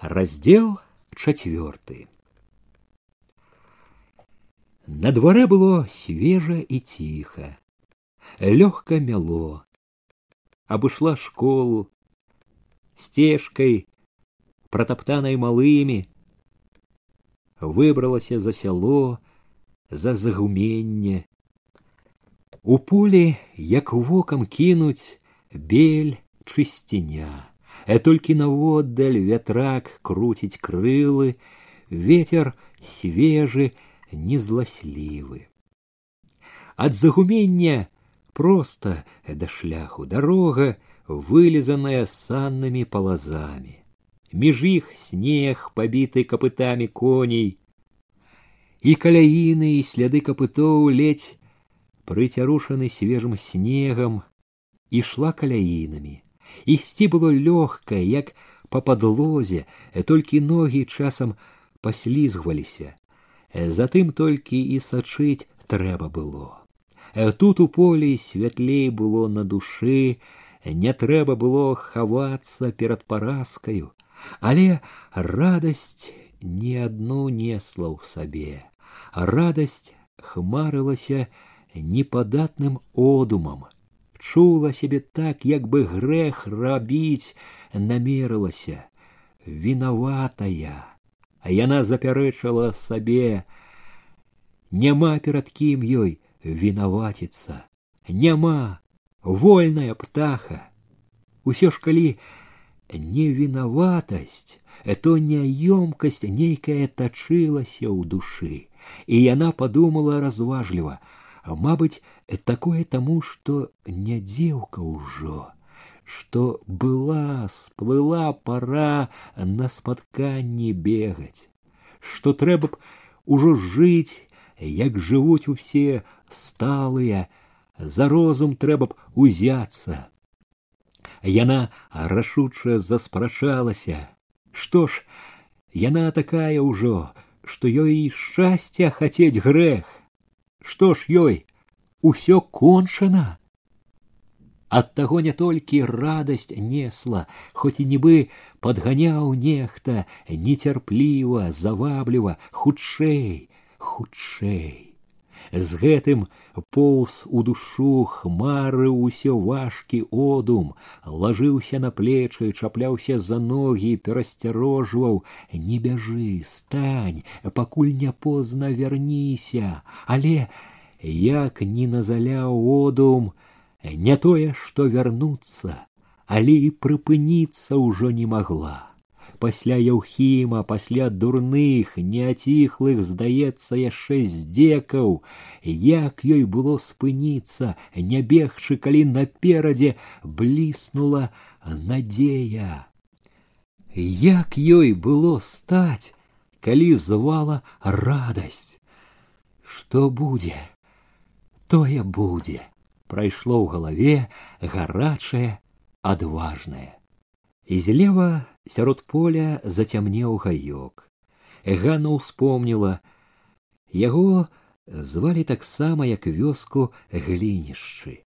Раздел четвертый. На дворе было свежа и тихо. Легко мяло. Обышла школу. Стежкой, протоптанной малымі, выбралася за сяло, за загуменне. У полі, як вокам кінуць, бель чысціня. А толькі наводдаль вятрак круціць крылы, ветер свежы, незласлівы. Ад загумення проста да шляху дарога, вылезаная саннымі палазамі. Між іх снег, пабіты капытамі коней, і каляіны і сляды капытоў ледзь прыцярушаны свежым снегам, ішла каляінамі. Ісці было лёгка, як па падлозе, толькі ногі часам паслізгваліся. Затым толькі і сачыць трэба было. Тут у полі святлей было на душы, не трэба было хавацца перад паразкаю, але радасць не адну несла ў сабе. Радасць хмарылася непадатным одумам, чула сябе так, як бы грэх рабіць намерылася, вінаватая, а яна запярэчала сабе, няма перад кім ёй вінаваціцца, няма вольная птаха. Усё ж калі невінаватасць, то няёмкасць нейкая тачылася ў душы, і яна падумала разважліва, Мабыць, такое таму, што не дзеўка ўжо, што была, сплыла пора на спатканні бегаць, што трэба б ужо жыць, як жывуць усе сталыя, за розум трэба б узяцца. Яна рашуча заспрачалася. Што ж, яна такая ўжо, што ёй шчасця хацець грэх. Што ж ёй усё кончана. Ад таго не толькі радасць несла, хоць і нібы падганяў нехта нецярпліва, завабліва, хутчэй, хутчэй З гэтым поўз у душу хмары ўсё важкі одум, лажыўся на плечы, чапляўся за ногі, перасцярожваў: не бяжы, стань, пакуль не позна вярніся, але як ні назаляў одум, не тое, што вярнуцца, але і прыпыніцца ўжо не магла пасля яўхіма пасля дурных неаціхлых здаецца яшчэ здзекаў як ёй было спыніцца не бегчы калі наперадзе бліснула надзея як ёй было стаць калі звала радасць што будзе тое будзе прайшло ў галаве гарачае адважнае і злева сярод поля зацямнеў гаёк. Ганна ўспомніла яго звалі таксама як вёску глінішчы.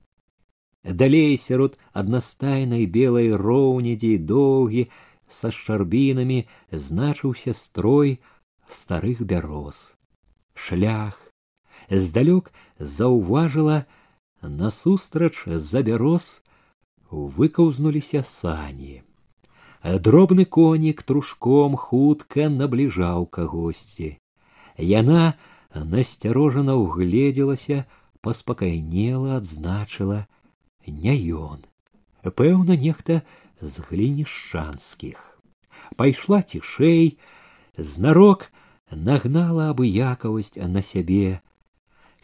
Далей сярод аднастайнай белай роўнядзі доўгі са шчарбінамі значыўся строй старых бяроз. Шлях здалёк заўважыла насустрач за бяроз выкаўзнуліся сані. Дробны конік трушком хутка набліжаў кагосьці. Яна насцярожана ўгледзелася, паспакайнела, адзначыла не ён. Пэўна, нехта з глінішчанскіх. Пайшла цішэй, знарок нагнала абыякавасць на сябе.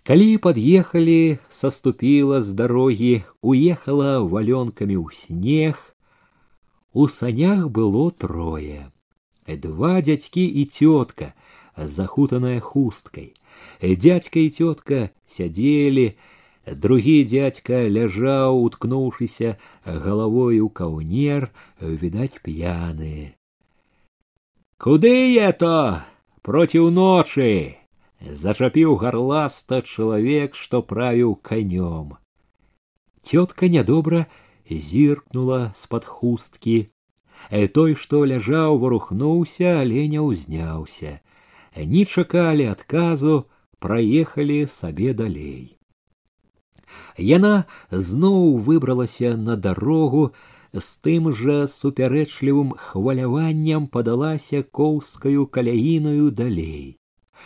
Калі пад'ехалі, саступіла з дарогі, уехала валёнкамі ў снег, у санях было трое. Два дядьки и тетка, захутанная хусткой. Дядька и тетка сядели, другі дядька ляжаў, уткнуўшыся головой у каўнер, відаць п'яныя. Куды я то проціў ночы зачапіў гарласта чалавек, што правіў Тетка тётка нядобра зіркнула з-пад хусткі, Э, той, што ляжаў, варухнуўся, але не ўзняўся. Не чакалі адказу, праехалі сабе далей. Яна зноў выбралася на дарогу, з тым жа супярэчлівым хваляваннем падалася коўскаю каляінаю далей.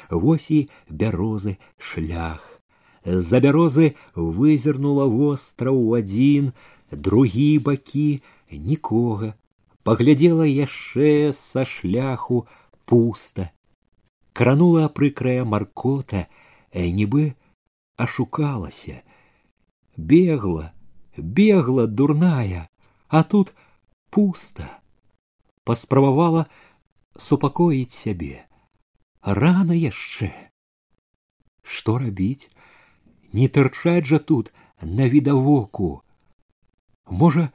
Вось і бярозы шлях. За бярозы вызірнула востраў адзін, другі бакі нікога паглядзела яшчэ са шляху пуста кранула прыкрая маркота э, нібы ашукалася бегла бегла дурная а тут пуста паспрабавала супакоіць сябе рана яшчэ што рабіць не тырчаць жа тут на відавоку можа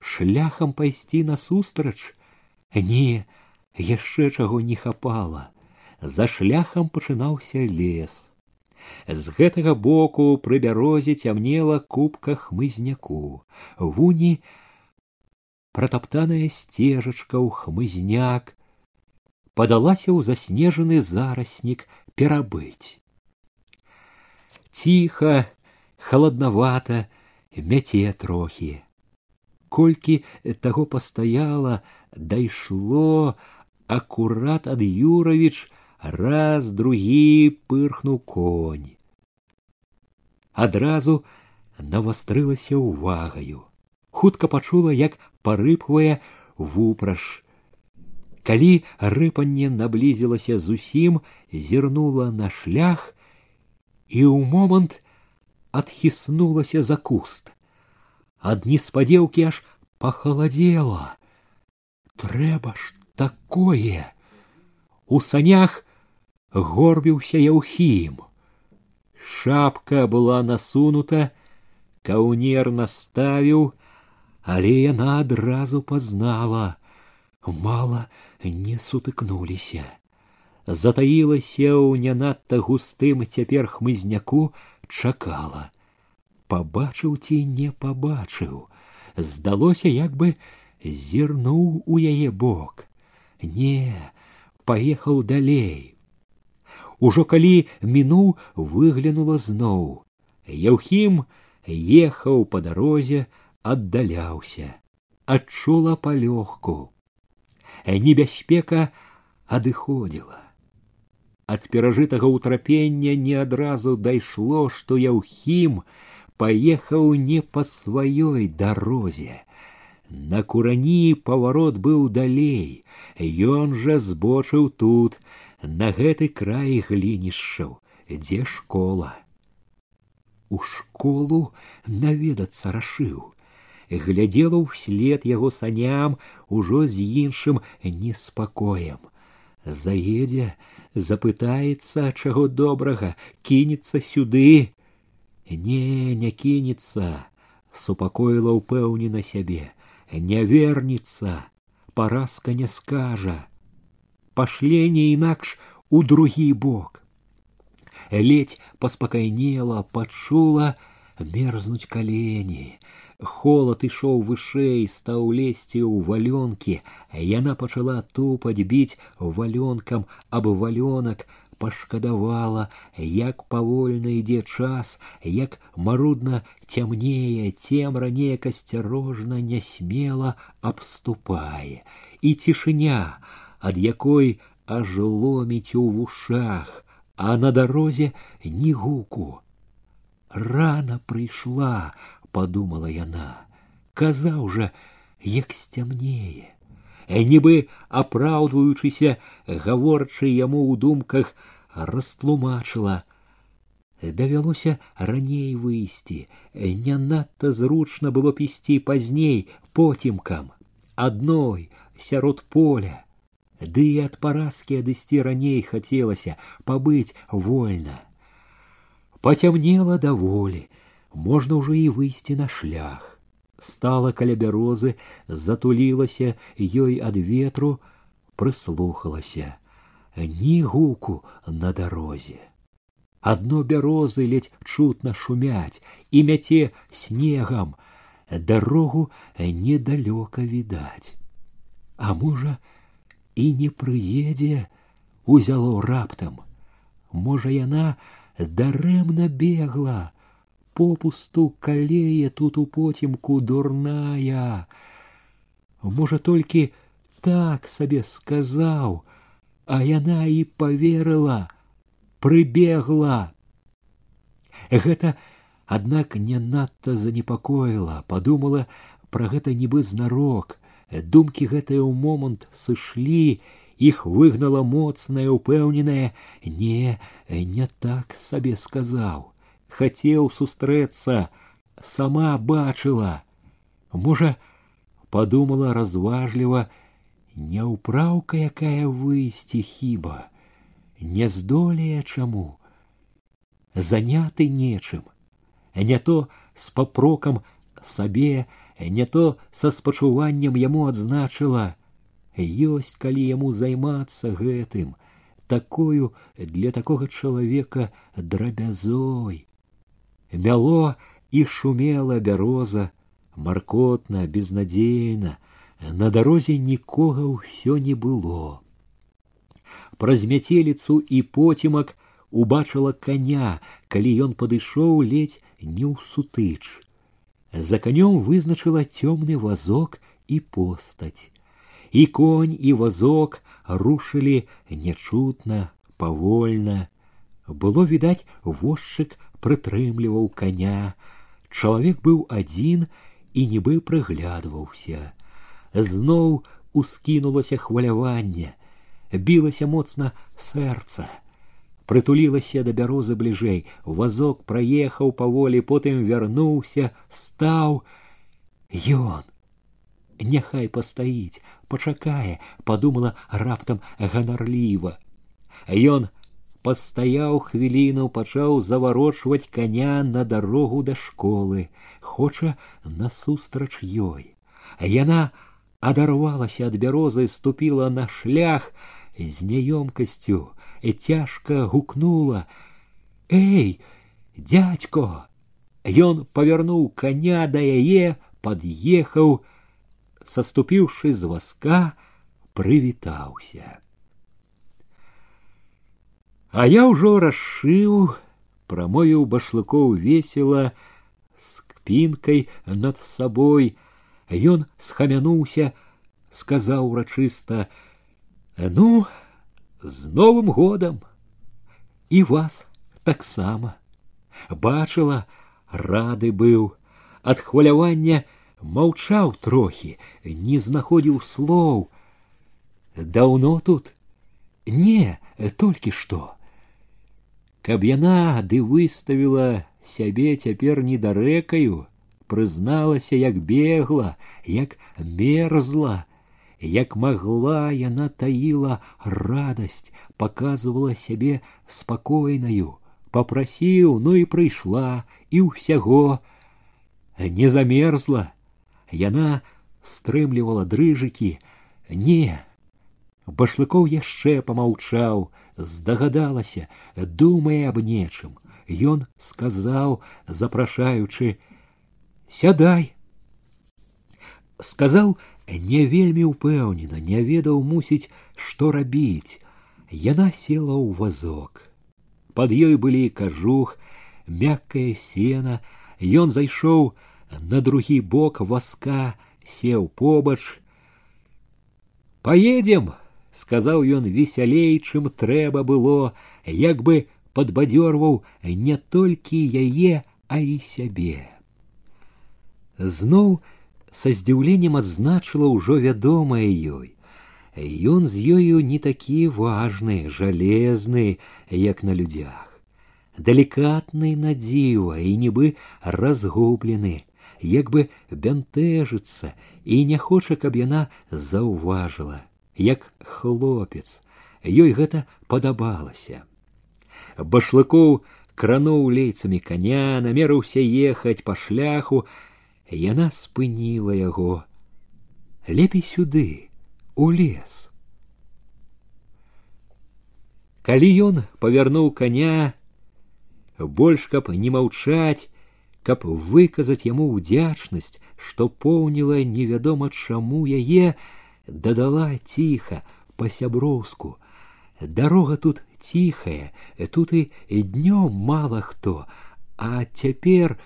шляхам пайсці насустрач не яшчэ чаго не хапала за шляхам пачынаўся лес з гэтага боку пры бярозе цямнела кубка хмызняку вуні пратаптаная сцежачка ў хмызняк падалася ў заснежаны зараснік перабыць ціха халаднавата мяце трохі колькі таго пастаяла дайшло акурат ад юравіч раз другі пырхнуў конь адразу навастрылася ўвагаю хутка пачула як парыпвае вупраж калі рыпанне наблізілася зусім зірнула на шлях і ў момант адхіснулася за куст ад неспадзеўкі аж пахаладзела трэба ж такое у санях горбіўся яўхім шапка была насунута каўнер наставіў але яна адразу пазнала мала не сутыкнуліся затаілася ў не надта густым цяпер хмызняку чакала Пабачыў ці не пабачыў. Здалося як бы зірнуў у яе бок. Не паехаў далей. Ужо калі мінуў выглянула зноў. Яўхім ехаў па дарозе аддаляўся адчула палёгку. Небяспека адыходзіла. Ад перажытага ўтрапення не адразу дайшло што яўхім паехаў не па сваёй дарозе. На курані паварот быў далей, Ён жа збочыў тут, на гэты край глінішчаў, дзе школа. У школу наведацца рашыў. Глядзела ўслед яго саням ужо з іншым неспакоем. Заедзе, запытаецца, чаго добрага, кінецца сюды, не не кінецца супакоіла ўпэўнена сябе не вернецца паразка не скажа пашле не інакш у другі бок ледь паспакайнела пачула мерзнуць калені холод ішоў вышэй стаў лезці ў валёнкі яна пачала тупаць біць валёнкам аб валёнак пашкадавала, як павольна ідзе час, як марудна цямнее, цемра неяк асцярожна нясмела абступае, і цішыня, ад якой аж ломіць у вушах, а на дарозе ні гуку. Рана прыйшла, подумала яна, казаў жа, як сцямнее нібы апраўдваючыся гаворчы яму ў думках растлумачыла давялося раней выйсці не надта зручна было пісці пазней поцімкам адной сярод поля ды і ад паразкі адысці раней хацелася пабыць вольна пацямнела даволі можна ўжо і выйсці на шлях стала каля бярозы затулілася ёй ад ветру прыслухалася ні гуку на дарозе адно бярозы ледзь чутна шумяць і мяце снегам дарогу недалёка відаць а можа і не прыедзе узяло раптам можа яна дарэмна бегла попусту калее тут у потімку дурная. Можа толькі так сабе сказаў а яна і поверыла прыбегла. Гэта аднак не надта занепакоіла подумала пра гэта нібы знарок. Думкі гэтыя ў момант сышлі іх выгнала моцная упэўненая не не так сабе сказаў хацеў сустрэцца сама бачыла. Можа подумала разважліва няўпраўка якая выйсці хіба не здолее чаму. Заняты нечым не то с папрокам сабе не то са спачуваннем яму адзначыла. Ёсць калі яму займацца гэтым такою для такога чалавека драбязой мяло і шумела бяроза маркотна безнадзейна на дарозе нікога ўсё не было праз мяцеліцу і потімак убачыла коня, калі ён падышоў ледзь не ў сутыч. За канём вызначыла цёмны вазок і постаць. І конь і вазок рушылі нячутна, павольна. Было відаць, возчык прытрымліваў коня. Чалавек быў адзін і нібы прыглядваўся. Зноў ускінулася хваляванне, білася моцна сэрца прытулілася да бярозы бліжэй вазок праехаў паволі потым вярнуўся стаў ён няхай пастаіць пачакае подумала раптам ганарліва ён пастаяў хвіліну пачаў заварочваць коня на дарогу да школы хоча насустрач ёй яна адарвалася ад бярозы ступіла на шлях з няёмкасцю і цяжка гукнула эй дядько ён павярнуў коня да яе пад'ехаў саступіўшы з вазка прывітаўся а я ўжо расшыў прамовіў башлыкоў весела с кпінкай над сабой ён схамянуўся сказаў урачыста ну з новым годам і вас таксама бачыла рады быў ад хвалявання маўчаў трохі не знаходзіў слоў даўно тут не толькі што каб яна ды выставіла сябе цяпер недарэкаю прызналася як бегла як мерзла як могла яна таіла радасць показывала сябе спакойнаю попрасіў ну і прыйшла і ўсяго не замерзла яна стрымлівала дрыжыкі не башлыкоў яшчэ помаўчаў здагадалася думае аб нечым ён сказаў запрашаючы сядай сказаў не вельмі ўпэўнена не ведаў мусіць што рабіць яна села ў вазок под ёй былі кажух мяккае сена ён зайшоў на другі бок вазка сеў побач поедем сказаў ён весялей чым трэба было як бы падбадзёрваў не толькі яе а і сябе зноў са здзіўленнем адзначыла ўжо вядомае ёй ён з ёю не такі важны жалезны як на людзях далікатны на дзіва і нібы разгублены як бы бянтэжыцца і не хоча каб яна заўважыла як хлопец ёй гэта падабалася башлыкоў крануў лейцамі коня намерыўся ехаць па шляху яна спыніла яго лепей сюды у лес калі ён павярнуў коня больш каб не маўчаць каб выказаць яму ўдзячнасць што поўніла невядома чаму яе дадала ціха па-сяброўску. Дарога тут ціхая, тут і днём мала хто, а цяпер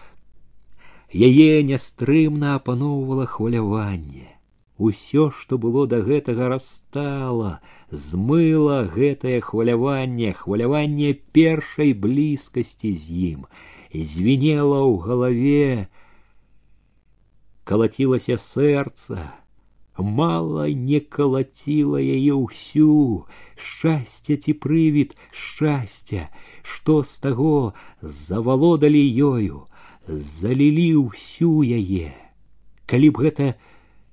яе нястрымна апаноўвала хваляванне. Усё, што было да гэтага расстала, змыла гэтае хваляванне, хваляванне першай блізкасці з ім, звенела ў галаве, калацілася сэрца, мала не калаціла яе ўсю, шчасце ці прывід шчасця, што з таго завалодалі ёю, залілі ўсю яе. Калі б гэта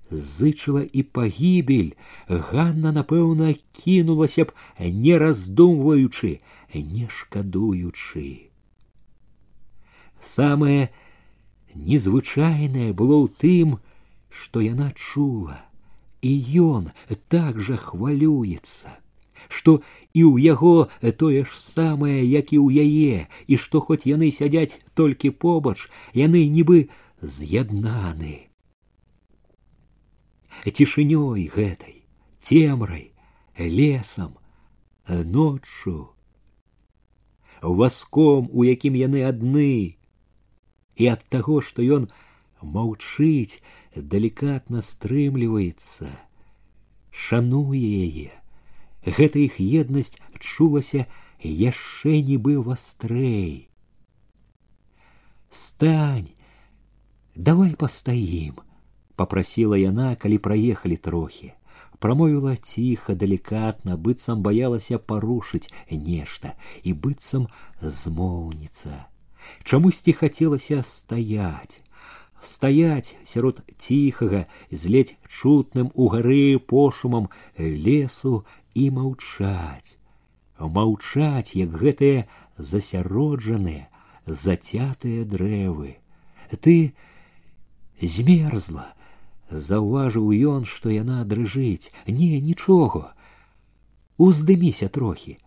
зычыла і пагібель, Ганна, напэўна, кінулася б, не раздумваючы, не шкадуючы. Самае незвычайнае было ў тым, што яна чула, і ён так жа хвалюецца, што і ў яго тое ж самае, як і ў яе, і што хоць яны сядзяць толькі побач, яны нібы з'яднаны цішынёй гэтай, цемрай, лесам, ноччу, васком, у якім яны адны, і ад таго, што ён маўчыць, далікатна стрымліваецца, шануе яе. Гэта іх еднасць чулася яшчэ нібы вастрэй. Стань, давай пастаім, попросила яна, калі праехалі трохі. Прамовіла ціха, далікатна, быццам баялася парушыць нешта і быццам змоўніца. Чамусьці хацелася стаяць. Стаяць сярод ціхага, з ледзь чутным у гары пошумам лесу і маўчаць. Маўчаць, як гэтыя засяроджаныя, зацятыя дрэвы. Ты змерзла, заўважыў ён, што яна дрыжыць, не нічога. Уздыміся трохі.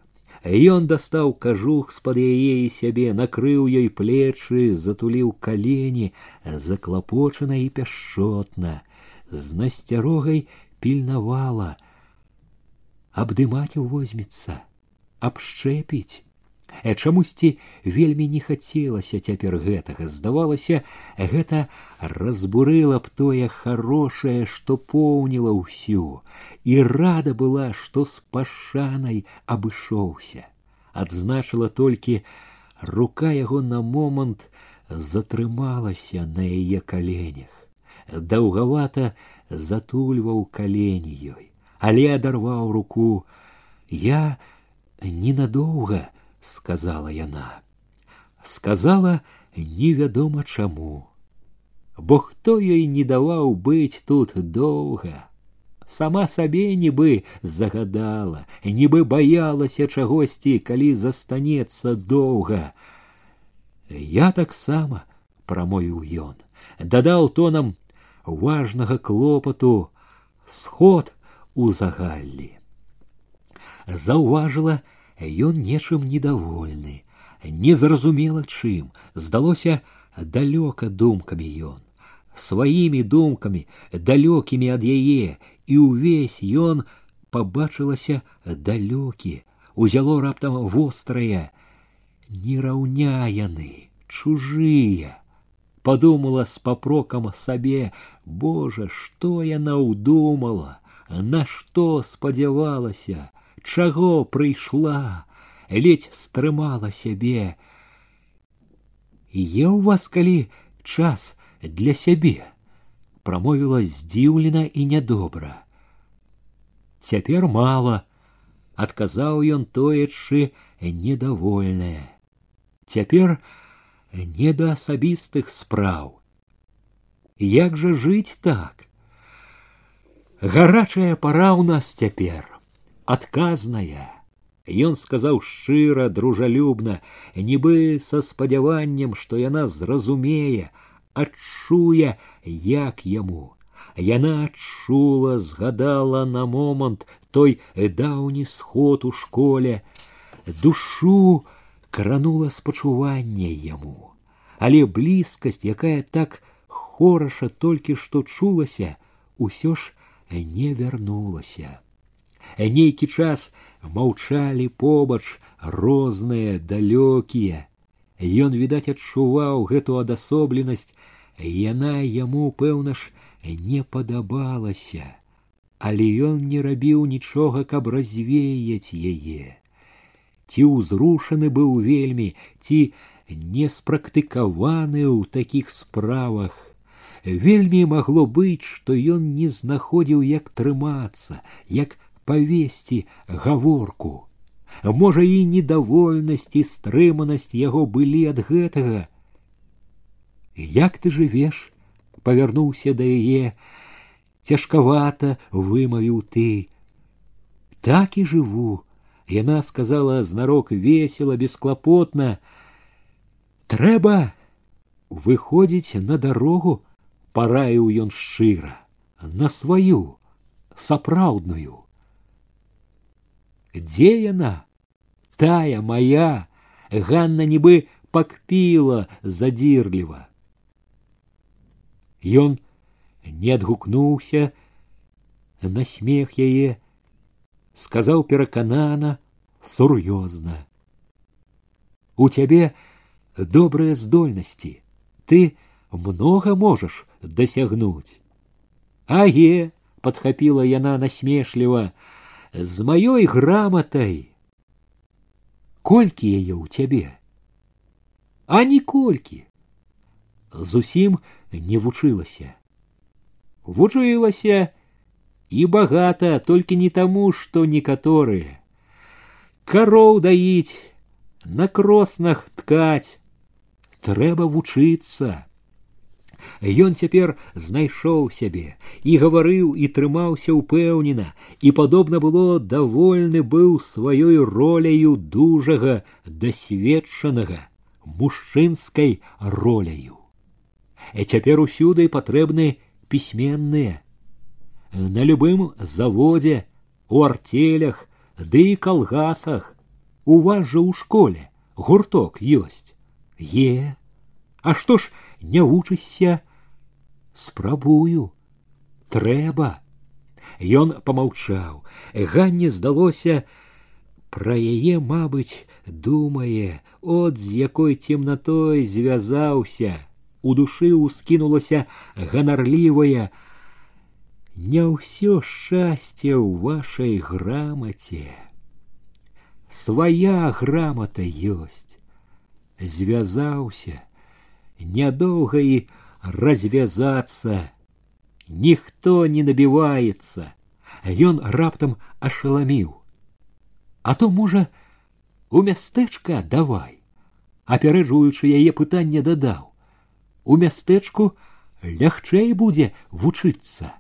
Ён дастаў кажух з-пад яе і сябе, накрыў ёй плечы, затуліў калені, заклапочана і пяшчотна, з насцярогай пільнавала. Абдымаць возьмецца, абшчэпіць. Э, чамусьці вельмі не хацелася цяпер гэтага здавалася гэта разбурыла б тое хорошае што поўніла ўсю і рада была што з пашанай абышоўся адзначыла толькі рука яго на момант затрымалася на яе каленях даўгавата затульваў калені ёй але адарваў руку я ненадоўга сказала яна. Сказала невядома чаму. Бо хто ёй не даваў быць тут доўга. Сама сабе нібы загадала, нібы баялася чагосьці, калі застанецца доўга. Я таксама прамовіў ён, дадаў тонам важнага клопату сход у загаллі. Заўважыла, ён нечым недовольны, незразумела чым, здалося далёка думкамі ён, сваімі думкамі, далёкімі ад яе, і ўвесь ён пабачылася далёкі, узяло раптам вострае, не раўня яны, чужыя. Подумала с попроком сабе, Боже, што яна ўдумала, на што спадзявалася, чаго прыйшла, ледь стрымала сябе. Є ў вас калі час для сябе, прамовіла здзіўлена і нядобра. Цяпер мала, адказаў ён тоечы недовольнае. Цяпер не да асабістых спраў. Як жа жыць так? Гарачая пара ў нас цяпер адказная. Ён сказаў шчыра, дружалюбна, нібы са спадзяваннем, што яна зразумее, адчуе, як яму. Яна адчула, згадала на момант той даўні сход у школе, душу кранула спачуванне яму, але блізкасць, якая так хораша толькі што чулася, усё ж не вярнулася. Нейкі час маўчалі побач розныя далёкія. Ён, відаць, адчуваў гэту адасобленасць, яна яму, пэўна ж, не падабалася, але ён не рабіў нічога, каб развеяць яе. Ці ўзрушаны быў вельмі, ці не спрактыкаваны ў такіх справах. Вельмі магло быць, што ён не знаходзіў, як трымацца, як павесці гаворку. Можа, і недовольнасць і стрыманасць яго былі ад гэтага. Як ты жывеш? павярнуўся да яе, цяжкавата вымавіў ты. Так і жыву. Яна сказала знарок весела, бесклапотна. Трэба выходзіць на дарогу, параіў ён шчыра, на сваю, сапраўдную. Дзе яна? Тая моя, Ганна нібы пакпіла задзірліва. Ён не адгукнуўся на смех яе, сказаў пераканана, сур'ёзна. У цябе добрыя здольнасці, ты много можаш дасягнуць. Аге, подхапіла яна насмешліва, з маёй граматай. Колькі яе ў цябе? А ніколькі. Зусім не вучылася. Вучылася і багата, толькі не таму, што некаторыя. Кароў даіць, на кроснах ткаць. Трэба вучыцца. Ён цяпер знайшоў сябе і гаварыў і трымаўся ўпэўнена, і падобна было давольны быў сваёй роляю дужага дасведчанага мужчынскай роляю. І цяпер усюды патрэбны пісьменныя. На любым заводзе, у артелях, ды і калгасах, у вас жа ў школе гурток ёсць. Е, А што ж не вучышся, спрабую трэба ён помаўчаў ганне здалося пра яе мабыць думае от з якой цемнатой звязаўся у душы ускінулася ганарлівая не ўсё шчасце ў вашай грамаце свая грамата ёсць звязаўся Нядоўга і развязаться. Ніхто не набіваецца, Ён раптам ашаламіў. А то можа, у мястэчка давай, апярэджваючы яе пытанне дадаў. У мястэчку лягчэй будзе вучыцца.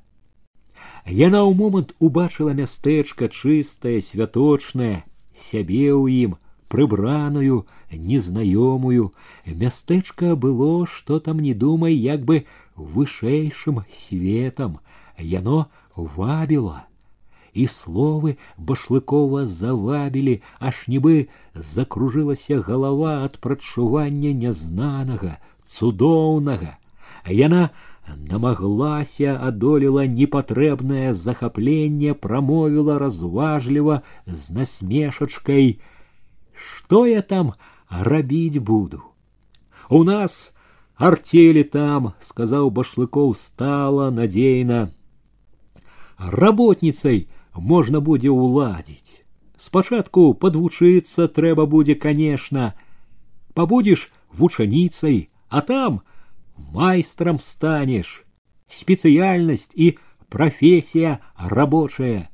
Яна ў момант убачыла мястэчка чыстае, святочнае, сябе ў ім, прыбраную, незнаёмую. Мястэчка было, што там не думай, як бы вышэйшым светам. Яно вабіла. І словы башлыкова завабілі, аж нібы закружылася галава ад прачування нязнанага, цудоўнага. Яна намаглася адолела непатрэбнае захапленне, прамовіла разважліва з насмешачкай: что я там рабіць буду? У нас артели там, сказаў башлыкоў стала надзейна. Работніцай можна будзе ўладзіць. Спачатку падвучыцца трэба будзе, конечно. Пабудзеш вучаніцай, а там майстрам станеш. Спецыяльнасць і прафесія рабочая.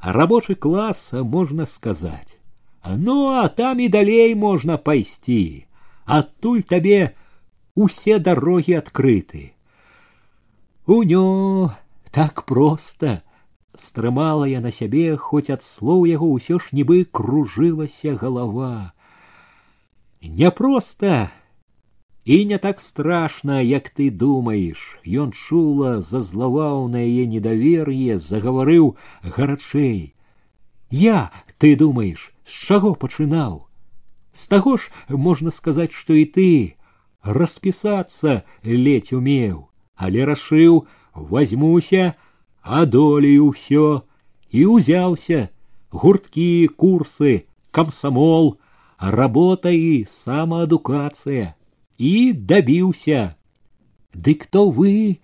Рабочы клас можна сказаць. Ну, а там і далей можна пайсці. Адтуль табе усе дарогі адкрыты. Унё так проста стрымала я на сябе, хоць ад слоў яго ўсё ж нібы кружылася галава. Няпроста і не так страшна, як ты думаеш. Ён чула, зазлаваў на яе недавер'е, загаварыў гарачэй. Я, ты думаешь, з чаго пачынаў з таго ж можна сказаць што і ты распісацца ледзь умеў але рашыў возьмуся адолею ўсё і ўзяўся гурткі, курсы, камсамол, работа і самаадукацыя і дабіўся. Дык то вы,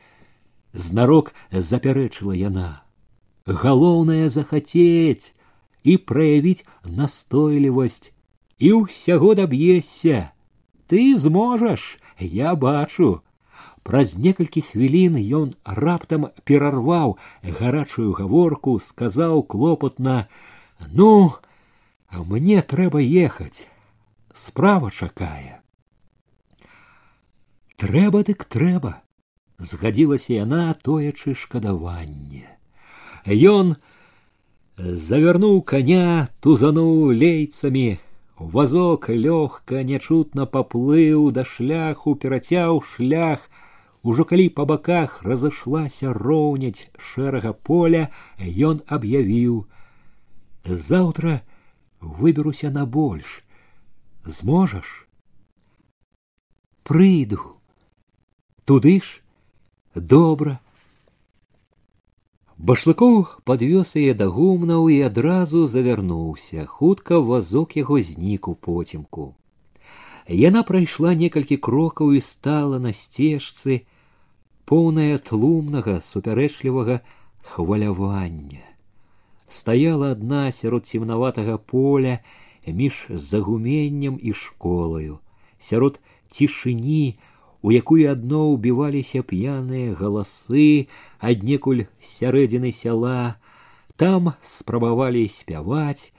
знарок запярэчыла яна. Галоўнае захацець і праявіць настойлівасць і ўсяго даб'ешся. Ты зможаш, я бачу. Праз некалькі хвілін ён раптам перарваў гарачую гаворку, сказаў клопатна: « Ну, мне трэба ехаць. Справа чакае. Трэба дык трэба, згадзілася яна, тоячы шкадаванне. Ён завярнуў коня, тузануў лейцамі, Вазок лёгка нячутна паплыў да шляху, перацяў шлях. Ужо калі па баках разышлася роўняць шэрага поля, ён аб'явіў: « Заўтра выберуся на больш. Зможаш? Прыйду. Туды ж добра, Башлыкоў падвёз яе да гумнаў і адразу завярнуўся, хутка вазок яго знік у поцемку. Яна прайшла некалькі крокаў і стала на сцежцы, поўная тлумнага супярэчлівага хвалявання. Стаяла адна сярод цемнаватага поля між загуменнем і школаю, сярод цішыні, у якую адно ўбіваліся п'яныя галасы аднекуль сярэдзіны сяла там спрабавалі спяваць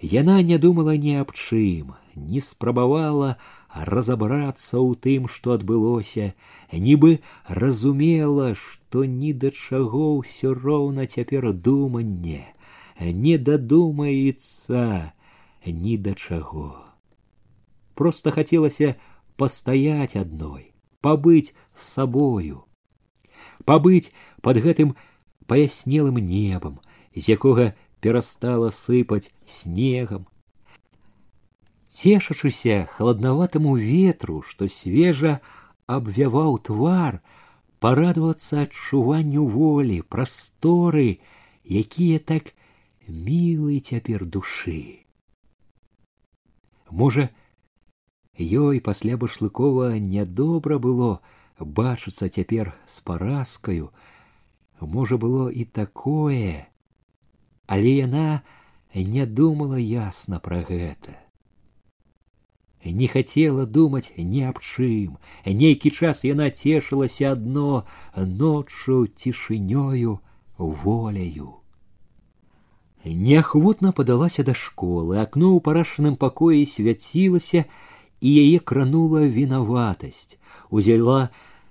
яна не думала ні аб чым не спрабавала разабрацца ў тым што адбылося нібы разумела што ні да чаго ўсё роўна цяпер думанне не дадумаецца ні да чаго просто хацелася пастаять одной, побыть с собою, побыть под гэтым паяснелым небом, з якога перастала сыпаць снегам. Цешачыся халаднаватаму ветру, што свежа абвяваў твар, парадавацца адчуванню волі, прасторы, якія так мілы цяпер душы. Можа, Ёй пасля башлыкова нядобра было бачыцца цяпер з паразкаю. Можа было і такое, але яна не думала ясна пра гэта. Не хацела думаць ні аб чым. Нейкі час яна цешылася адно ноччу цішынёю воляю. Неахвотна падалася да школы, акно ў парашаным пакоі свяцілася, і яе кранула вінаватасць, узяла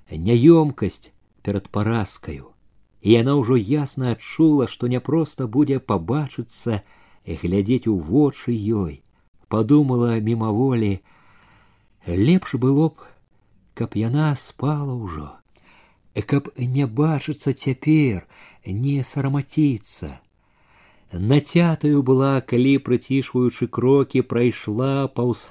няёмкасць перад паразкаю. І яна ўжо ясна адчула, што няпроста будзе пабачыцца і глядзець у вочы ёй, подумала мімаволі, лепш было б, каб яна спала ўжо, каб не бачыцца цяпер, не сарамаціцца. Нацятаю была, калі прыцішваючы крокі прайшла паўз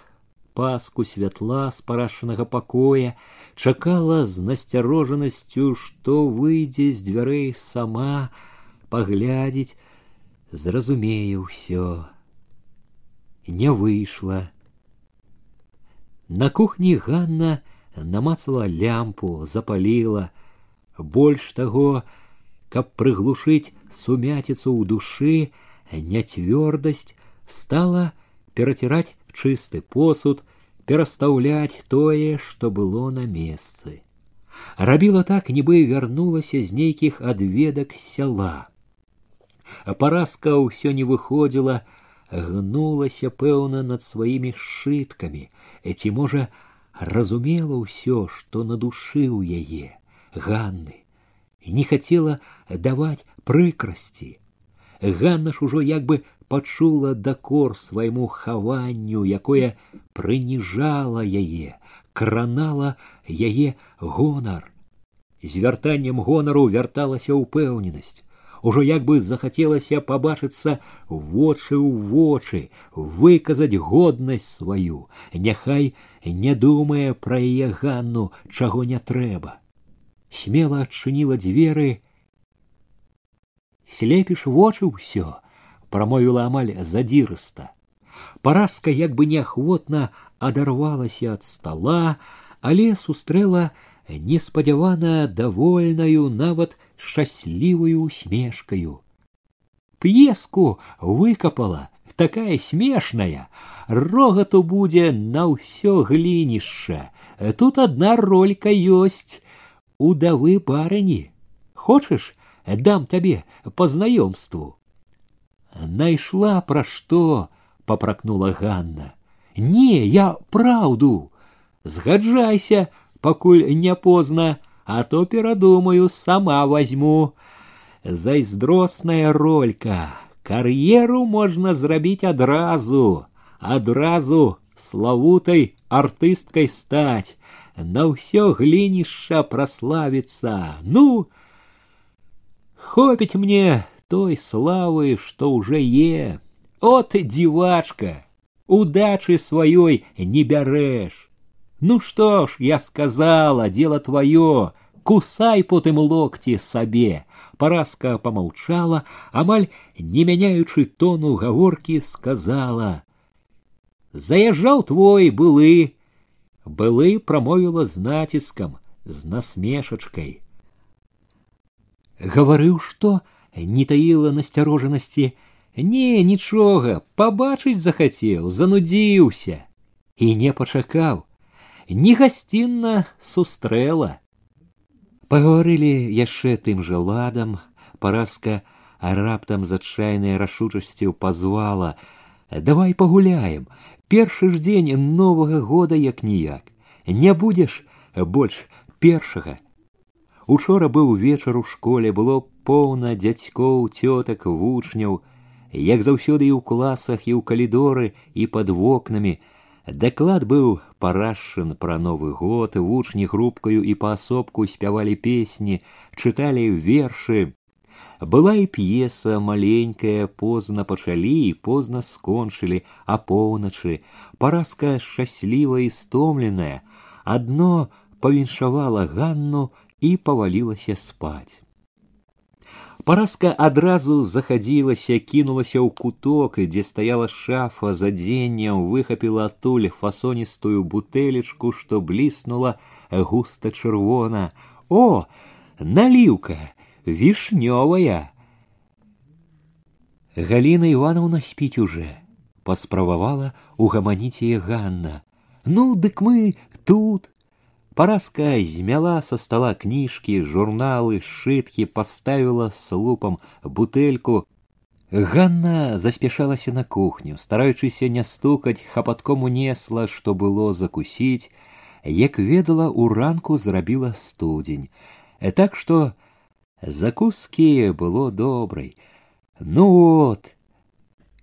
паску святла з парашанага пакоя, чакала з насцярожанасцю, што выйдзе з дзвярэй сама, паглядзець, зразумее ўсё. Не выйшла. На кухні Ганна намацала лямпу, запаліла, больш таго, каб прыглушыць сумяціцу ў душы, няцвёрдасць стала пераціраць чысты посуд, перастаўляць тое, што было на месцы. Рабіла так, нібы вярнулася з нейкіх адведак сяла. А паразка ўсё не выходзіла, гнулася пэўна над сваімі сшыткамі, ці можа разумела ўсё, што на душы ў яе Ганны, не хацела даваць прыкрасці. Ганна ж ужо як бы пачула дакор свайму хаванню, якое прыніжала яе, кранала яе гонар. З вяртаннем гонару вярталася ўпэўненасць. Ужо як бы захацелася пабачыцца вочы ў вочы, выказаць годнасць сваю, няхай не думае пра яе ганну, чаго не трэба. Смела адчыніла дзверы слепіш вочы ўсё прамовіла амаль задзірыста паразка як бы неахвотна адарвалася ад стола але сустрэла неспадзявана давольнаю нават шчаслівую усмешкаю п'еску выкапала такая смешная рогату будзе на ўсё глінішча тут одна ролька ёсць удавы барыні хочаш дам табе по знаёмству найшла пра што попракнула ганна не я праўду згаджайся пакуль не позна а то перадумаю сама возьму зайздросная ролька кар'еру можна зрабіць адразу адразу славутай артысткай стаць на ўсё глінішча праславіцца ну Хопить мне той славы, что уже е. От девачка, удачи своей не берешь. Ну что ж, я сказала, дело твое, кусай потым локти сабе. Параска помолчала, амаль не мяняючы тону гаворки сказала: Заезжал твой былы, былы промовила з націскам, з насмешачкой гаварыў што не таіла насцярожанасці. Не нічога пабачыць захацеў занудзіўся і не пачакаў. Не гасцінна сустрэла. Пагаварылі яшчэ тым жа ладам. Паразка а раптам з адчайнай рашучасцю пазвала. Давай пагуляем. Першы ж дзень новага года як ніяк. Не будзеш больш першага Учора быў вечар у школе было поўна дзядзькоў цётак вучняў як заўсёды і ў класах і ў калідоры і пад вокнамі. Даклад быў парашчын пра новы год вучні групкаю і паасобку спявалі песні чыталі вершы. Была і п'еса маленькая позна пачалі і позна скончылі а поўначы паразка шчасліва і стомленая. Адно павіншавала ганну і павалілася спаць. Параска адразу захадзілася, кінулася ў куток, дзе стаяла шафа за дзеннем, выхапіла адтуль фасоністую бутэлечку, што бліснула густа чырвона. О, наліўка, вішнёвая. Галіна Івановна спіць уже, паспрабавала угаманіць яе Ганна. Ну, дык мы тут, Параска змяла со стола книжки, журналы, сшитки, поставила с лупом бутэльку. Ганна заспешалася на кухню, стараючыся не стукаць, хапатком унесла, што было закусіць, як ведала у ранку зрабіла студзень. Так што закускі было добрай. Ну вот,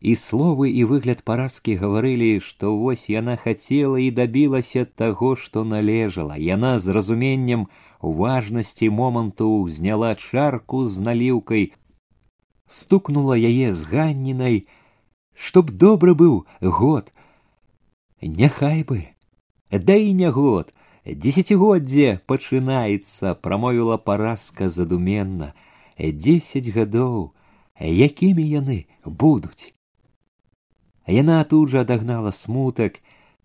і словы і выгляд паразкі гаварылі што вось яна хацела і дабілася таго што належала яна з разуменнем важнасці моманту зняла чарку з наліўкай стукнула яе з ганнінай чтоб добры быў год няхай бы да і не год дзесяцігоддзе пачынаецца прамовіла паразка задуменна дзесяць гадоў якімі яны будуць Яна тут жа адагнала смутак,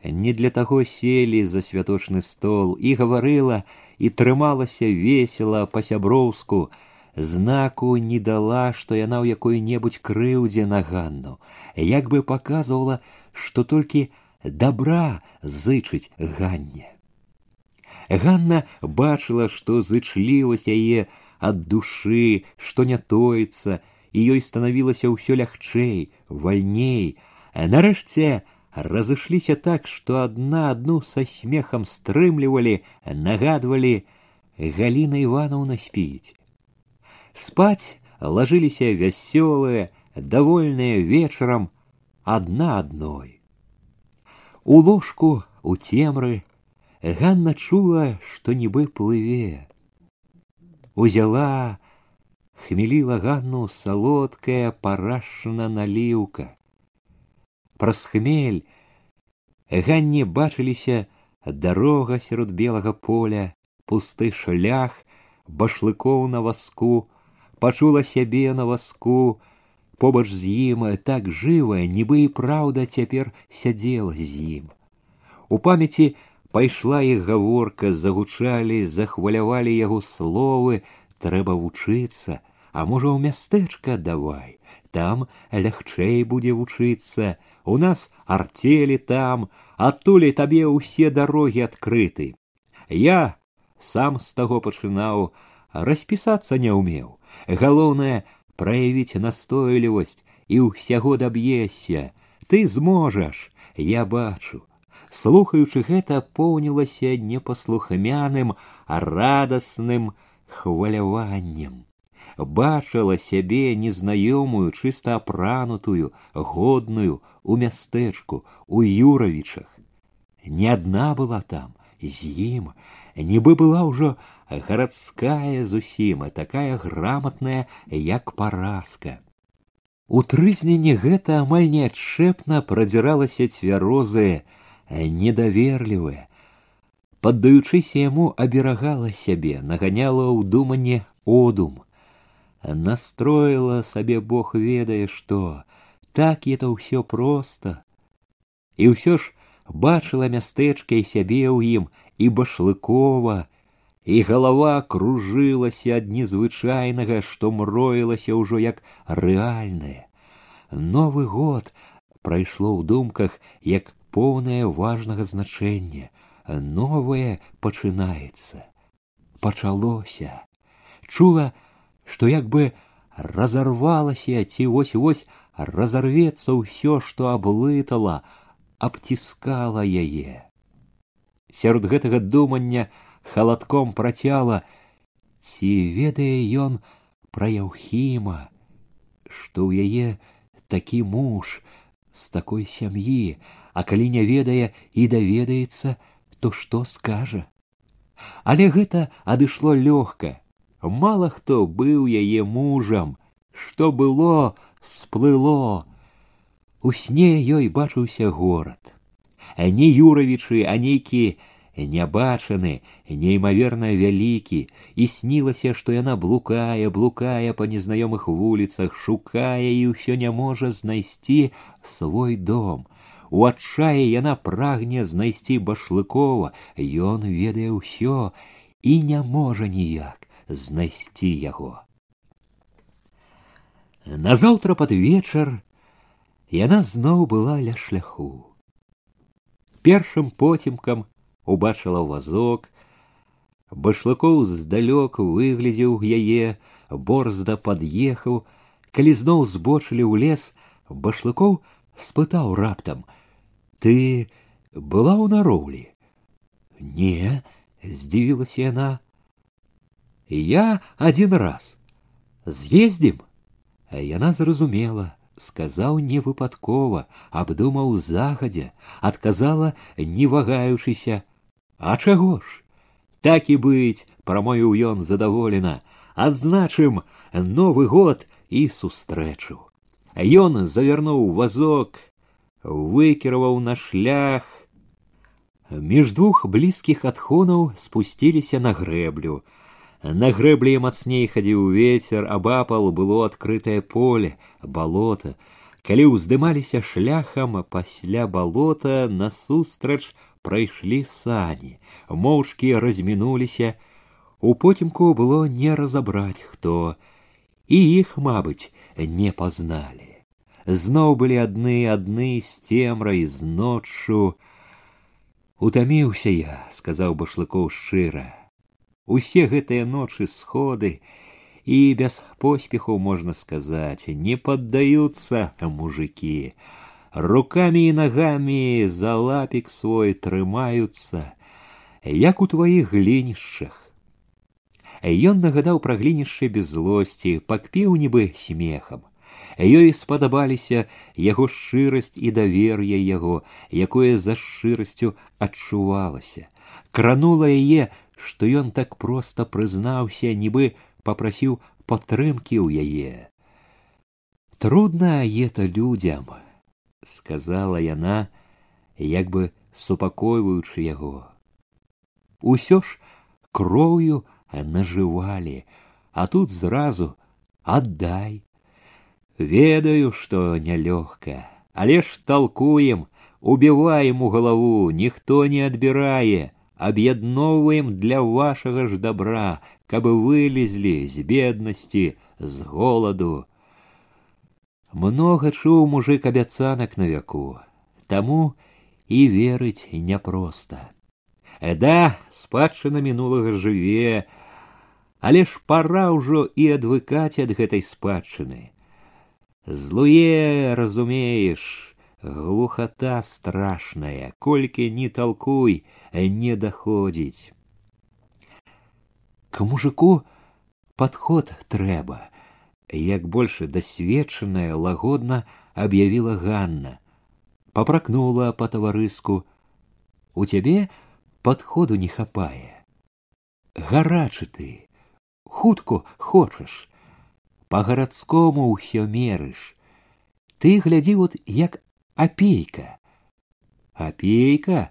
не для таго селі за святочны стол і гаварыла і трымалася весела па-сяброўску, знаку не дала, што яна ў якой-небудзь крыўдзе на ганну, як бы паказвала, што толькі добра зычыць ганне. Ганна бачыла, што зычлівасць яе ад душы, што не тоіцца, і ёй станавілася ўсё лягчэй, вальней, Нарэшце разышліся так, што адна адну са смехам стрымлівалі, нагадвалі Галіна Івановна спіць. Спаць лажыліся вясёлыя, давольныя вечарам адна адной. У ложку у цемры Ганна чула, што нібы плыве. Узяла, хмеліла Ганну салодкая парашна наліўка праз хмель ганне бачыліся дарога сярод белага поля пусты шлях башлыкоў на васку пачула сябе на васку, побач з ім так жывая, нібы і праўда цяпер сядзела з ім. У памяці пайшла іх гаворка, загучалі, захвалявалі яго словы, трэба вучыцца, а можа ў мястэчка давай, там лягчэй будзе вучыцца, у нас артелі там, адтуль табе ўсе дарогі адкрыты. Я сам з таго пачынаў распісацца не ўмеў. Галоўнае праявіць настойлівасць і ўсяго даб'ешся. Ты зможаш, я бачу. Слухаючы гэта поўнілася непаслухмяным, а радасным хваляваннем. Бачыла сябе незнаёмую, чыста апранутую, годную у мястэчку, у юравічах. Не адна была там, з ім, нібы была ўжо гарадская зусім, такая грамотная, як паразка. У трызненні гэта амаль неадчэпна прадзіралася цвярозае, недаверлівае. Паддаючыся яму аберагала сябе, наганяла ў думанне одум. Настроила сабе Бог ведае што, так это ўсё проста. І ўсё ж бачыла мястэчка і сябе ў ім і башлыкова, і галава кружылася ад незвычайнага, што мроілася ўжо як рэальнае. Новы год прайшло ў думках як поўнае важнага значэння, новае пачынаецца. Пачалося. Чула, што як бы разарвалася ці вось вось разарвецца ўсё, што аблытала, абціскала яе. Сярод гэтага думання халадком працяла, ці ведае ён пра яўхіма, што ў яе такі муж з такой сям'і, а калі не ведае і даведаецца, то што скажа. Але гэта адышло лёгка. Мала хто быў яе мужам, што было, сплыло, У сне ёй бачыўся горад. Не юравічы, а нейкі нябачаны, неймаверна вялікі, і снілася, што яна блукае, блукае па незнаёмых вуліцах, шукае і ўсё не можа знайсці свой дом. У адчаі яна прагне знайсці башлыкова, ён ведае ўсё і не можа ніяк знайсці яго. Назаўтра пад вечар яна зноў была ля шляху. Першым поцемкам убачыла вазок, башлыкоў здалёк выглядзеў яе, борзда пад'ехаў, калі зноў збочылі ў лес, башлыкоў спытаў раптам: « Ты была ў нароўлі? Не, здзівілася яна. Я один раз. З'ездзім, яна зразумела сказаў не выпадкова, абдумаў загадзя, адказала, не вагаючыся: « А чаго ж? Так і быць, прамовіў ён задаволена, адзначым новы год і сустрэчу. Ён завярнуў вазок, выкіраваў на шлях. Між двух блізкіх адхонаў спусціліся на грэблю, на грэблі мацней хадзіў ветер, абапал было адкрытае поле, балота. Калі ўздымаліся шляхам пасля балота насустрач прайшлі сані, моўчкі размінуліся. У потімку было не разабраць хто, і іх, мабыць, не пазналі. Зноў былі адны адны з цемрай з ноччу. Утаміўся я, сказаў башлыкоў шчыра усе гэтыя ночы сходы і без поспеху можна сказаць не паддаюцца мужики руками і нагамі за лапік свой трымаюцца як у тваіх глінішчах Ён нагадаў пра глінішчы без злосці пакпіў нібы смехам ёй спадабаліся яго шчырасць і давер'е яго якое за шчырасцю адчувалася кранула яе што ён так проста прызнаўся, нібы попрасіў падтрымкі ў яе. Трудно это людям, сказала яна, як бы супакойваючы яго. Усё ж кроўю нажывалі, а тут зразу аддай ведаю што нялёгка але ж толкуем убіваем у галаву ніхто не адбірае аб'ядноўваем для вашага ж добра каб вылезлі з беднасці з голаду много чуў мужик абяцанак на вяку таму і верыць няпроста да спадчына мінулага жыве але ж пора ўжо і адвыкаць ад гэтай спадчыны злуе разумееш глухота страшная колькі не толкуй не доходзіць к мужику подход трэба як больше дасведчаная лагодна аб'явіла ганна. Попракнула по таварыску у цябе подходу не хапае. Гарачы ты хутко хочаш по гарадскому ўсё мерыш. Ты глядзі вот як апейка апейка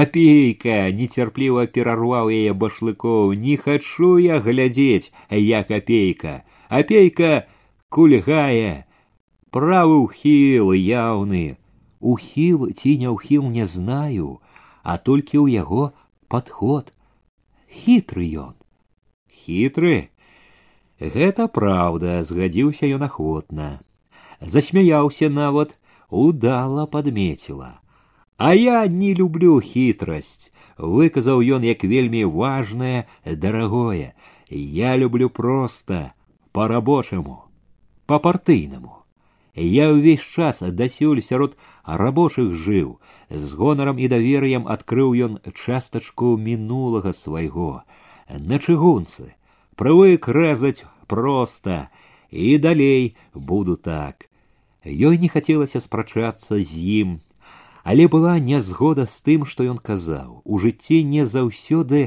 апейка нецярпліва перарваў яе башлыкоў не хачу я глядзець як апейка апейка кульгае правы ўхіл яўны ухіл ці не ўхіл не знаю а толькі ў яго падход хітры ён хітры гэта праўда згадзіўся ён ахвотна засмяяўся нават удала падмеціла а я не люблю хітрасць выказаў ён як вельмі важнае дарагое я люблю проста по рабочаму по партыйнаму я ўвесь час дасюль сярод рабочых жыў з гонарам і давер'ем адкрыў ён частачку мінулага свайго на чыгунцы прывык рэзаць проста і далей буду так ёй не хацелася спрачацца з ім але была нязгода з тым што ён казаў у жыцці не заўсёды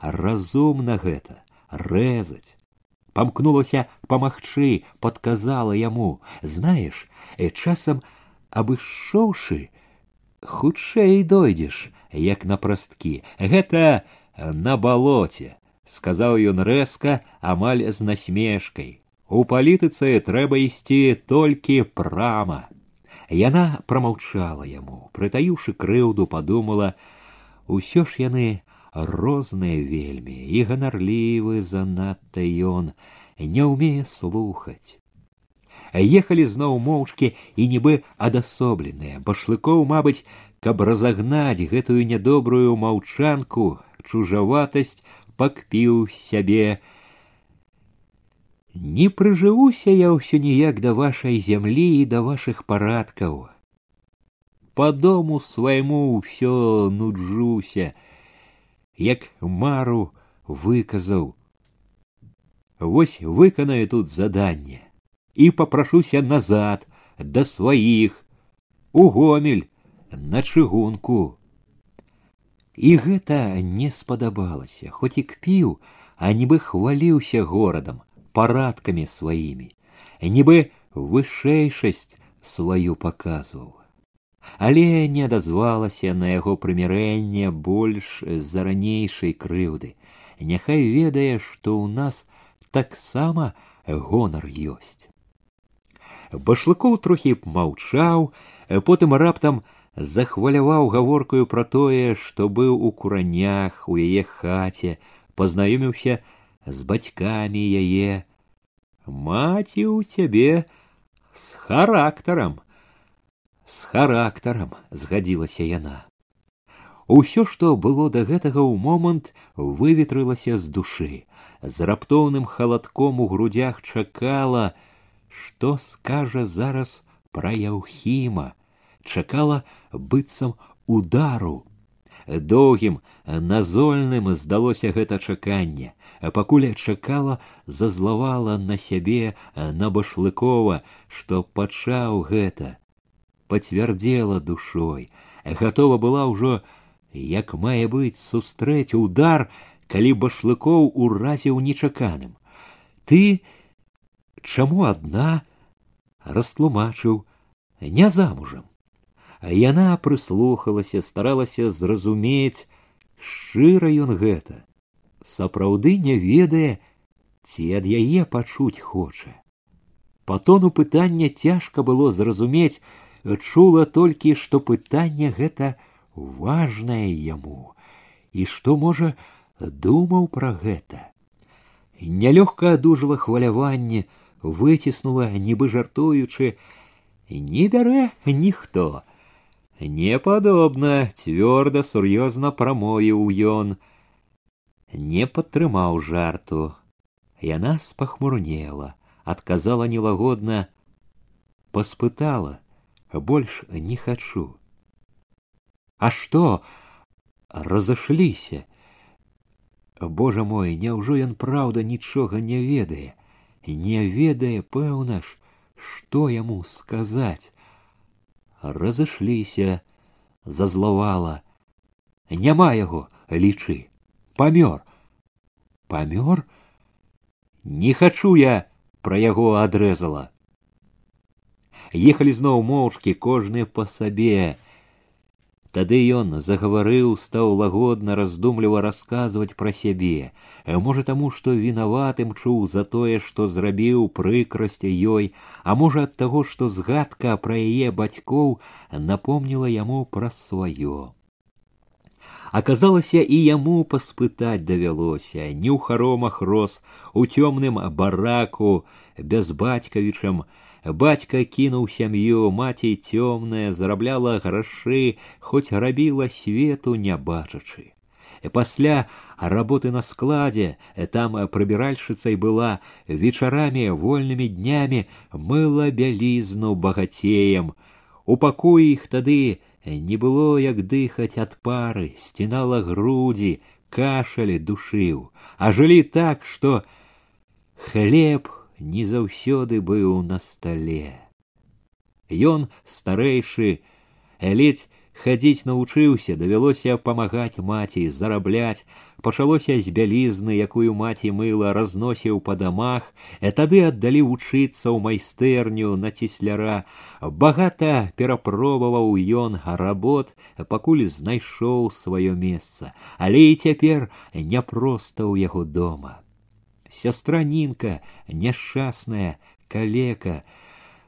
разумна гэта рэзаць памкнулася памагчы подказала яму знаеш э часам абышоўшы хутчэй дойдзеш як на прасткі гэта на балоце сказаў ён рэзка амаль з насмешкай у палітыцы трэба ісці толькі прама яна прамаўчала яму прытаюшы крыўду падумала усё ж яны розныя вельмі і ганарлівы занадта ён не ўмее слухаць ехалі зноў моўчкі і нібы адасобленыя башлыкоў мабыць каб разагнаць гэтую нядобрую маўчанку чужаватасць пакпіў сябе не прыжывуся я ўсё ніяк да вашай зямлі і да вашых парадкаў по дому свайму ўсё нуджуся як мару выказаў вось выканаю тут заданне і попрашуся назад да сваіх у гомель на чыгунку і гэта не спадабалася хоць і кпіў а нібы хваліўся горадам парадкамі сваімі нібы вышэйшасць сваю паказваў але не адазвалася на яго прымірэнне больш з-за ранейшай крыўды няхай ведае што ў нас таксама гонар ёсць башлыкоў трохі маўчаў потым раптам захваляваў гаворкаю пра тое што быў у куранях у яе хаце пазнаёміўся з бацькамі яе. Маці ў цябе з характарам. З характарам згадзілася яна. Усё што было да гэтага ў момант выветрылася з душы. З раптоўным халадком у грудях чакала што скажа зараз пра яўхіма. Чакала быццам удару доўгім назольным здалося гэта чаканне пакуль чакала зазлавала на сябе на башлыкова што пачаў гэта пацвярдзела душой гатова была ўжо як мае быць сустрэць удар калі башлыкоў уразіў нечаканым ты чаму адна растлумачыў не замужам а яна прыслухалася старалася зразумець шчыра ён гэта сапраўды не ведае ці ад яе пачуць хоча Па тону пытання цяжка было зразумець, чула толькі, што пытанне гэта важнае яму, і што, можа, думаў пра гэта. Нялёгка адужала хваляванне, выціснула, нібы жартуючы, не бярэ ніхто. Не падобна, цвёрда сур'ёзна прамовіў ён. Не падтрымаў жарту. Яна спахмурнела, адказала нелагодна, паспытала, больш не хачу. А што? Разышліся. Божа мой, няўжо ён праўда нічога не ведае, не ведае, пэўна ж, што яму сказаць. Разышліся, зазлавала. Няма яго, лічы, памёр. Памёр? Не хачу я пра яго адрэзала. Ехалі зноў моўчкі кожны па сабе, Тады ён загаварыў, стаў лагодна раздумліва расказваць пра сябе, можа таму, што вінаватым чуў за тое, што зрабіў прыкрасць ёй, а можа ад таго, што згадка пра яе бацькоў напомніла яму пра сваё. Аказалася і яму паспытаць давялося, не ў харомах рос, у цёмным бараку, без бацькавічам, Бацька кінуў сям'ю, маці цёмная, зарабляла грашы, хоць рабіла свету не бачачы. Пасля работы на складзе, там прыбіральшыцай была, вечарамі вольнымі днямі мыла бялізну багацеем. У пакоі іх тады не было як дыхаць ад пары, сцінала грудзі, кашалі душыў, а жылі так, што хлеб не заўсёды быў на стале. Ён старэйшы, ледзь хадзіць навучыўся, давялося памагаць маці зарабляць, пачалося з бялізны, якую маці мыла разносіў па дамах, а тады аддалі вучыцца ў майстэрню на цісляра. Багата перапробаваў ён работ, пакуль знайшоў сваё месца, але і цяпер няпроста ў яго дома сестра Нинка, няшчасная, калека.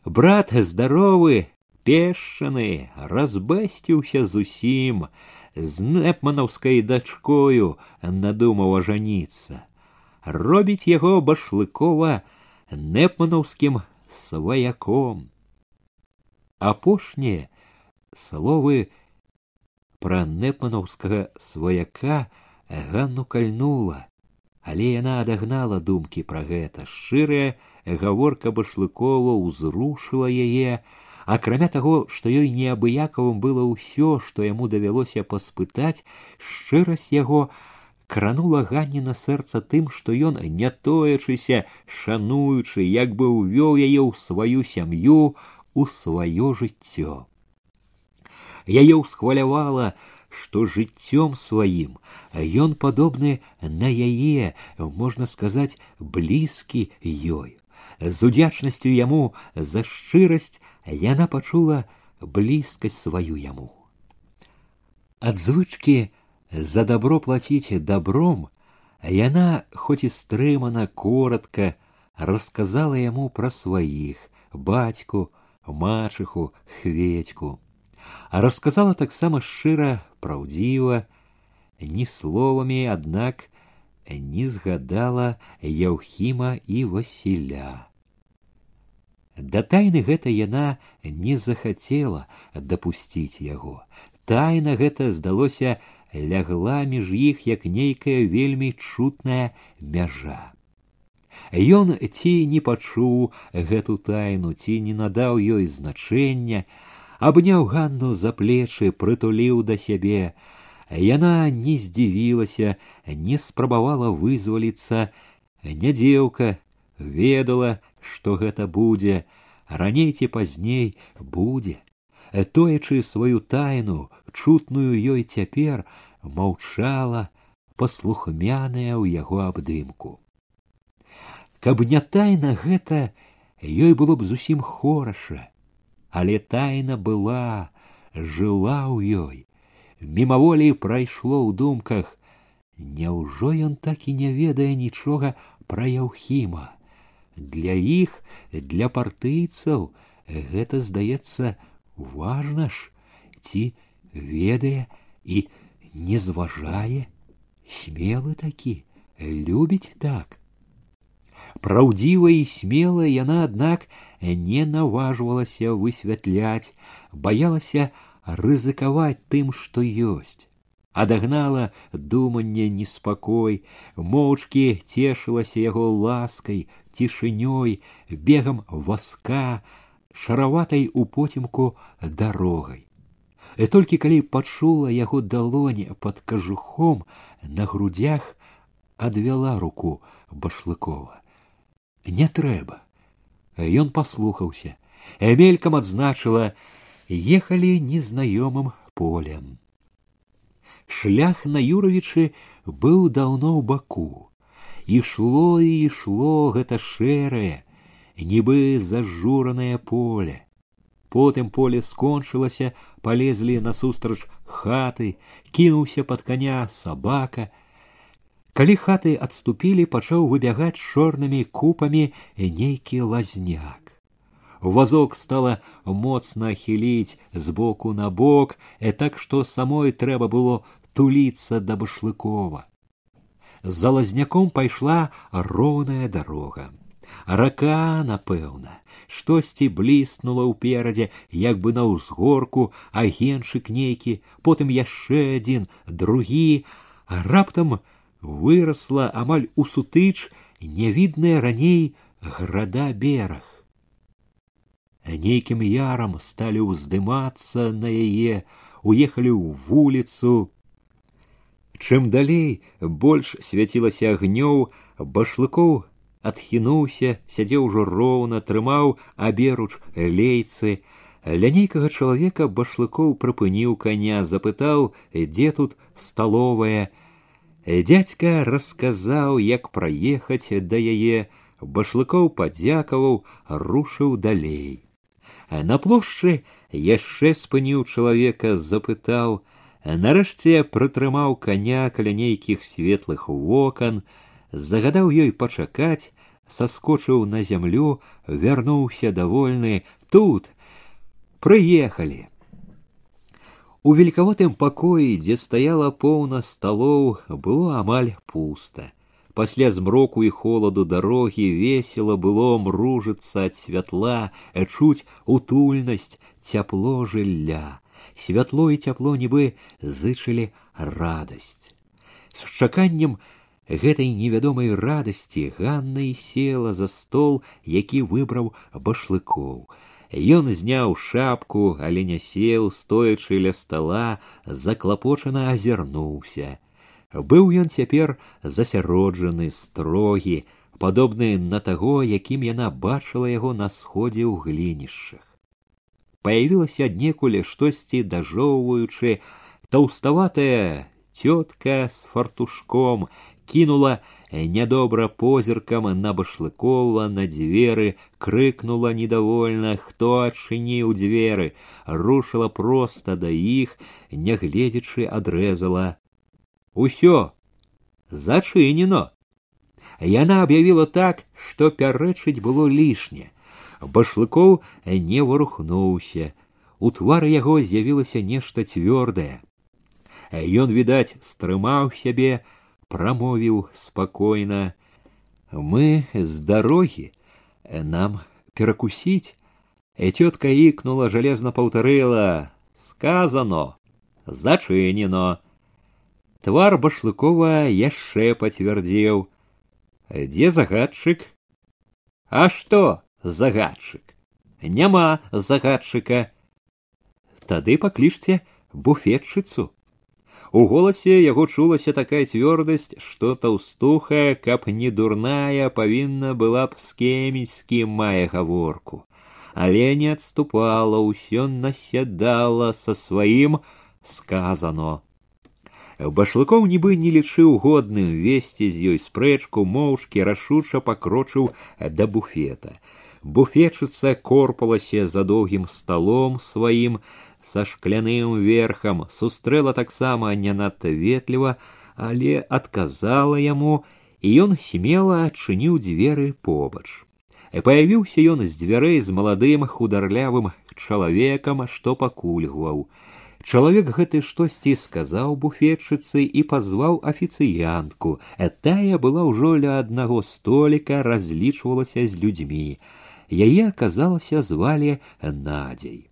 Брат здоровы, пешаны, разбэсціўся зусім, з нэпманаўскай дачкою надумаў ажаніцца. Робіць яго башлыкова нэпманаўскім сваяком. Апошнія словы пра нэпманаўскага сваяка Ганну кальнула але яна адагнала думкі пра гэта шчырая гаворка башлыкова ўзрушыла яе акрамя таго што ёй неабыякавым было ўсё што яму давялося паспытаць шчырасць яго кранула ганні на сэрца тым што ён не тоячыся шануючы як бы ўвёў яе ў сваю сям'ю у сваё жыццё яе ўсхвалявала што жыццём сваім ён падобны на яе можна сказаць блізкі ёй з удзячнасцю яму за шчырасць яна пачула блізкасць сваю яму ад звычкі за добро плаціць добром яна хоць і стрымана коротко расказала яму пра сваіх бацьку мачыху хведьку а расказала таксама шчыра праўдзіва ні словамі аднак не згадала яўхіма і васіля. Да тайны гэта яна не захацела дапусціць яго. Тайна гэта здалося лягла між іх як нейкая вельмі чутная мяжа. Ён ці не пачуў гэту тайну ці не надаў ёй значэння абняў ганну за плечы прытуліў да сябе яна не здзівілася не спрабавала вызваліцца не дзеўка ведала што гэта будзе раней ці пазней будзе тоячы сваю тайну чутную ёй цяпер маўчала паслухмяная ў яго абдымку каб не тайна гэта ёй было б зусім хораша але тайна была, жыла ў ёй. Мімаволі прайшло ў думках, Няўжо ён так і не ведае нічога пра Яўхіма, для іх для партыйцаў гэта здаецца важна ж ці ведае і не зважае смелы такі любіць так праўдзіва і смела яна аднак не наважвалася высвятляць баялася рызыкаваць тым што ёсць. Адагнала думанне неспакой моўчкі цешылася яго ласкай цішынёй бегам васка шараватай у потімку дарогай. І толькі калі пачула яго далоні пад кажухом на грудях адвяла руку башлыкова. Не трэба ён паслухаўся мелькам адзначыла ехалі незнаёмым полем шлях на юравічы быў даўно ў баку ішло і ішло гэта шэрае нібы зажуранае поле потым поле скончылася палезлі насустрач хаты кінуўся пад каня сабака калі хаты адступілі пачаў выбягаць чорнымі купамі нейкі лазняк вазок стала моцна хіліць з боку на бок э так што самой трэба было туліцца да башлыкова за лазняком пайшла роўная дарога рака напэўна штосьці бліснула ўперадзе як бы на ўзгорку агеншык нейкі потым яшчэ адзін другі а раптам выросла амаль у сутыч нявідная раней града бераг нейкім ярам сталі ўздымацца на яе уехалі ў вуліцу чым далей больш свяцілася агнёў башлыкоў адхінуўся сядзеў ужо роўна трымаў аберуч лейцы ля нейкага чалавека башлыкоў прыпыніў каня запытаў дзе тут сталовая Дядька расказаў, як праехаць да яе, башлыкоў падзякаваў, рушыў далей. На плошчы яшчэ спыніў чалавека, запытаў, нарэшце прытрымаў каня каля нейкіх светлых вокан, загадаў ёй пачакаць, саскочыў на зямлю, вярнуўся давольны тут прыехалі У великаватым пакоі дзе стаяла поўна сталоў было амаль пуста. Пасля змроку і холаду дарогі весела было мружыцца ад святла чуць утульнасць цяпло жылля святло і цяпло нібы зычылі радасць з чаканнем гэтай невядомай радасці ганна і села за стол які выбраў башлыкоў Ён зняў шапку, але не сеў, стоячы ля стала, заклапочана азірнуўся. Быў ён цяпер засяроджаны, строгі, падобны на таго, якім яна бачыла яго на сходзе ў глінішчах. Паявілася аднекуле штосьці дажоўваючы, таўставатая цётка з фартушком кінула нядобра позіркам на башлыкова на дзверы крыкнула недовольна хто адчыніў дзверы рушыла проста да іх нягледзячы адрэзала усё зачынено яна аб'явіла так што пярэчыць было лішне башлыкоў не варухнуўся у твары яго з'явілася нешта цвёрдае ён відаць стрымаў сябе прамовіў спакойна мы з дарогі нам перакусіць і цётка ікнула жалезна паўтарыла сказано зачынено твар башлыкова яшчэ пацвярдзеў дзе загадчык? А што загадчык? Няма загадчыка тады паклічце буфетчыцу у голасе яго чулася такая цвёрдасць што таўстуха каб не дурная павінна была б скеміць з кім мае гаворку але не адступала ўсё насядала са сваім сказано башлыкоў нібы не лічыў годным весці з ёй спрэчку моўчкі рашуча пакрочыў да буфета буфетчыца корпалася за доўгім сталом сваім са шкляным верхам сустрэла таксама не надта ветліва, але адказала яму, і ён смела адчыніў дзверы побач. Паявіўся ён з дзвярэй з маладым хударлявым чалавекам, што пакульгваў. Чалавек гэты штосьці сказаў буфетчыцы і пазваў афіцыянтку. Тая была ўжо ля аднаго століка, разлічвалася з людзьмі. Яе аказалася звалі Надзей.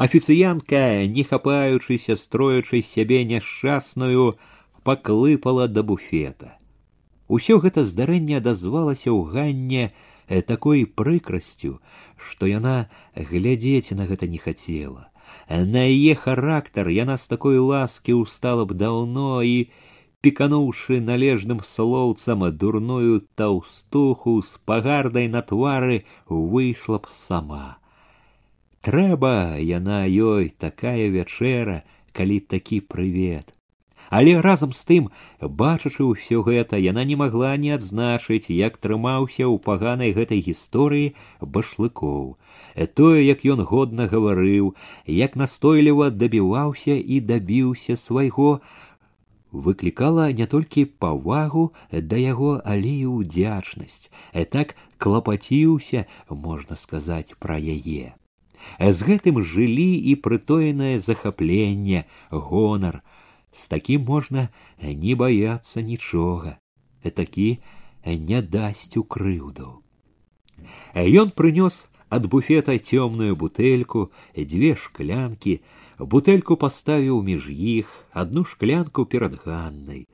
Афіцыянка, не хапаючыся, строячы сябе няшчасную, паклыпала да буфета. Усё гэта здарэнне адазвалася ў ганне э, такой прыкрасцю, што яна глядзець на гэта не хацела. На яе характар яна з такой ласкі ўстала б даўно і, пікануўшы належным слоўцам дурную таўстуху з пагардай на твары выйшла б сама Трэба яна ёй такая вячэра калі такі прывет. Але разам з тым бачачы ўсё гэта яна не магла не адзначыць як трымаўся ў паганай гэтай гісторыі башлыкоў. Тое як ён годна гаварыў як настойліва дабіваўся і дабіўся свайго выклікала не толькі павагу да яго але і ўдзячнасць. Так клапаціўся можна сказаць пра яе з гэтым жылі і прытоенае захапленне гонар з такім можна не баяцца нічога такі не дасць у крыўду ён прынёс ад буфета цёмную бутэльку дзве шклянкі бутэльку паставіў між іх одну шклянку перад ганнай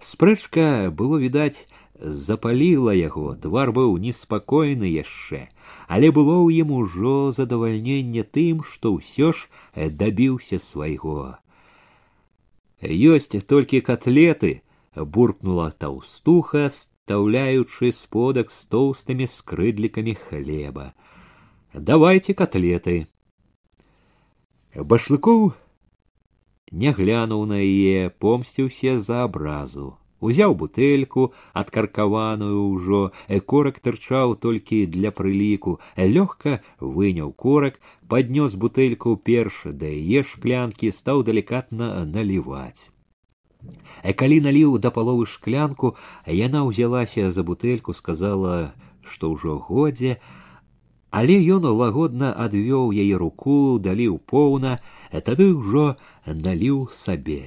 спрэчка было відаць запаліла яго твар быў неспакойны яшчэ але было ў ім ужо задавальненне тым што ўсё ж дабіўся свайго ёсць толькі котлеты буркнула таўстуха стаўляючы сподак з тоўстымі скрыдлікамі хлеба давайте котлеты башлыкоў не глянуў на яе помсціўся за абразу узяў бутэльку адкаркаваную ўжо корак тырчаў толькі для прыліку лёгка выняў корак паднёс бутэльку перш да яе шклянкі стаў далікатна наліваць калі наліў да паловы шклянку яна ўзялася за бутэльку сказала што ўжо годзе але ён лагодна адвёў яе руку даліў поўна тады ўжо наліў сабе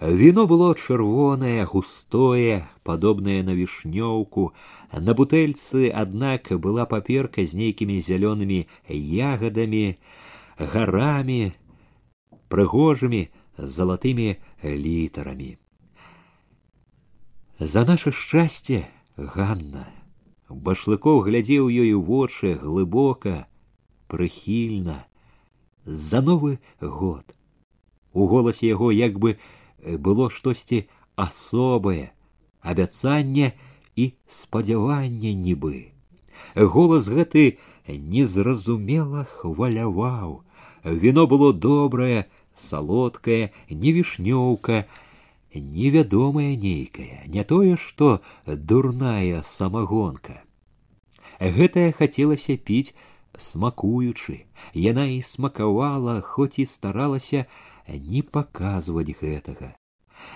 Віно было чырвонае, густое, падобнае на вішнёўку. На бутэльцы, аднак была паперка з нейкімі зялёнымі ягадамі, гарамі, прыгожымі залатымі літарамі. За наше шчасце, Ганна, башлыкоў глядзеў ёй у вочы глыбока, прыхільна, за новы год. У голасе яго як бы Э, было штосьці асобае абяцанне і спадзяванне нібы. Голас гэты незразумела хваляваў. Віно было добрае салодкае не вішнёўка невядомая нейкая не тое што дурная самагонка. Гэтае хацелася піць смакуючы. Яна і смакавала хоць і старалася не паказваць гэтага.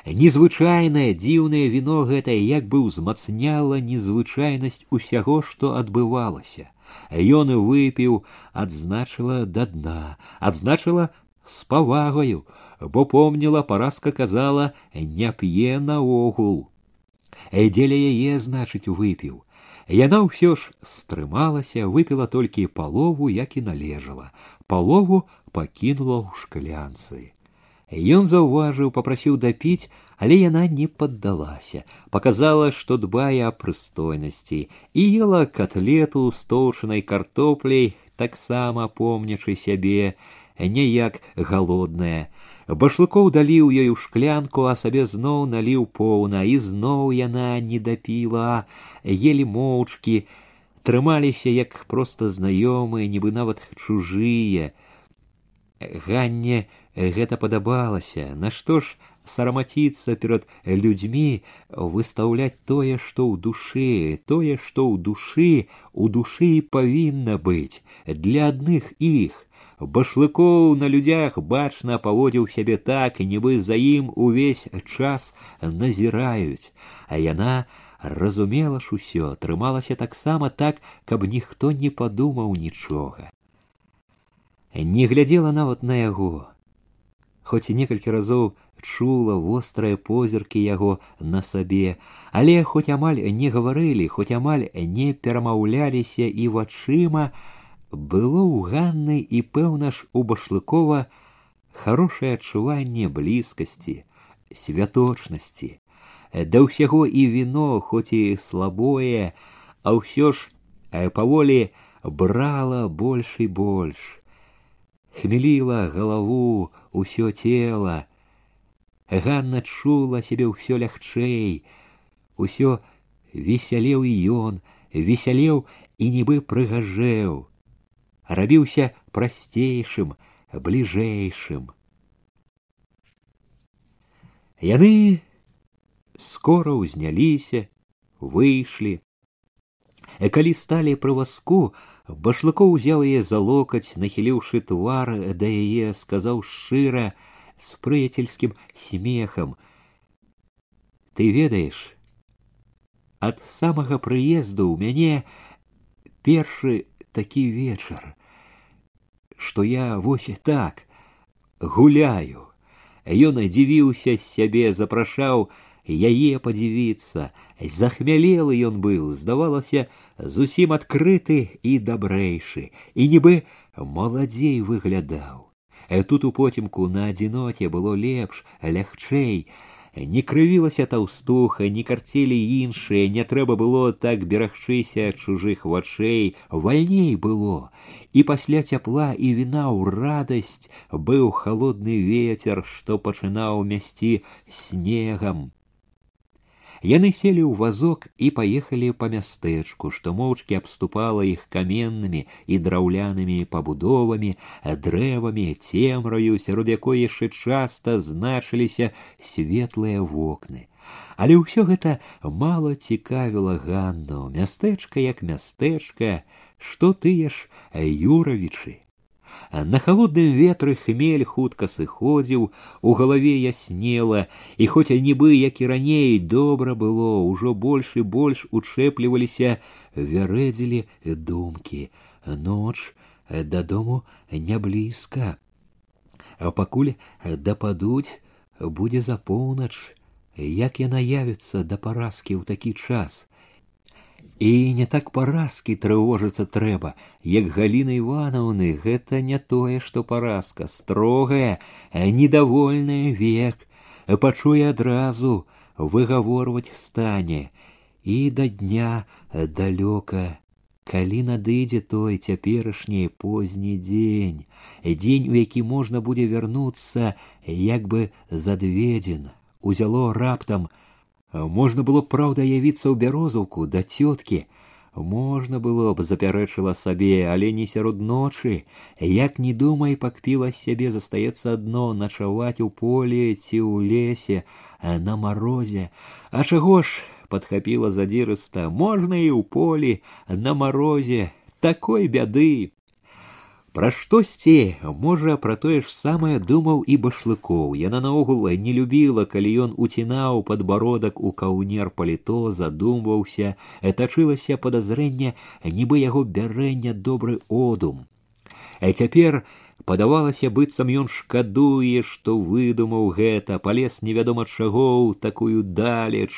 Незвычайнае дзіўнае віно гэтае як бы ўзмацняла незвычайнасць усяго, што адбывалася. Ён выпіў, адзначыла да дна, адзначыла з павагаю, бо помніла паразка казала не п'е наогул. Дзеля яе значыць выпіў. Яна ўсё ж стрымалася, выпіла толькі палову, як і належала, палову пакінула ў шклянцы. Ён заўважыў, попрасіў дапіць, але яна не паддалася, показала, што дбае аб прыстойнасці і ела котлету з тоўчанай картопляй, таксама помнячы сябе, неяк галодная. Башлыкоў даліў ёй у шклянку, а сабе зноў наліў поўна, і зноў яна не дапіла, елі моўчкі, трымаліся як проста знаёмыя, нібы нават чужыя. Ганне гэта падабалася нашто ж сарамаціцца перад людзьмі выстаўляць тое што ў душы тое што ў душы у душы павінна быць для адных іх башлыкоў на людзях бачна паводзіў сябе так і нібы за ім увесь час назіраюць а яна разумела ж усё, трымалася таксама так, каб ніхто не падумаў нічога. Не глядзела нават на яго, хоць і некалькі разоў чула вострыя позіркі яго на сабе, але хоць амаль не гаварылі, хоць амаль не перамаўляліся і вачыма, было ў ганны і пэўна ж у башлыкова хорошее адчуванне блізкасці, святочнасці. Да ўсяго і віно, хоць і слабое, а ўсё ж паволі брала больш і больш. Хмеліла галаву, усё тело, Ганна чула сябе ўсё лягчэй, усё весялеў і ён, весялеў і нібы прыгажэў, рабіўся прасцейшым, бліжэйшым. Яны скора ўзняліся, выйшлі. Калі сталі пры васку, башлыкоў узяў яе за локаць, нахіліўшы твар да яе, сказаў шчыра, с прыяцельскім смехам. Ты ведаеш, ад самага прыезду ў мяне першы такі вечар, што я вось так гуляю. Ён адзівіўся сябе, запрашаў яе падзівіцца. Захмялелы ён быў, здавалася, зусім адкрыты і дабрэйшы, і нібы маладзей выглядаў. Э, тут у потемку на адзіноце было лепш, лягчэй. Не крывілася таўстуха, не карцелі іншыя, не трэба было так берагчыся чужых вачэй, вальней было. І пасля цяпла і віна ў радасць быў халодны ветер, што пачынаў мясці снегам. Яны селі ў вазок і паехалі па мястэчку, што моўчкі абступала іх каменнымі і драўлянымі пабудовамі, дрэвамі, цемраю, сярод якой яшчэ часта значыліся светлыя вокны. Але ўсё гэта мала цікавіла ганну, мястэчка як мястэчка, што тыя ж юравічы. На холодным ветры хмель хутка сыходзіў, у галаве яснела, і хоць нібы, як і раней добра было, ужо больш і больш учэпліваліся, вярэдзілі думкі. Ноч дадому не блізка. А пакуль дападуць, будзе за поўнач, як яна явіцца да паразкі ў такі час. І не так паразкі трывожыцца трэба, як галіна Івановны гэта не тое, што паразка, строгая, недовольная век, пачуе адразу, выгаворваць стане, і да дня далёка, калі надыдзе той цяперашні позні дзень, дзень, у які можна будзе вярнуцца, як бы задведзен, узяло раптам, Можна было б праўда явіцца ў бярозаўку да цёткі. Можна было б запярэчыла сабе, але не сярод ночы, як не думай, пакпіла сябе застаецца адно начаваць у полі ці ў лесе, на марозе. А чаго ж падхапіла задзірыста, можна і ў полі, на марозе, такой бяды. Пра штосьці, можа, пра тое ж самае думаў і башлыкоў. Яна наогул не любіла, калі ён уцінаў падбародак у каўнер паліто, задумваўся, тачылася падазрэнне, нібы яго бярэння добры одум. А цяпер падавалася быццам ён шкадуе, што выдумаў гэта, палез невядома чаго ў такую далеч.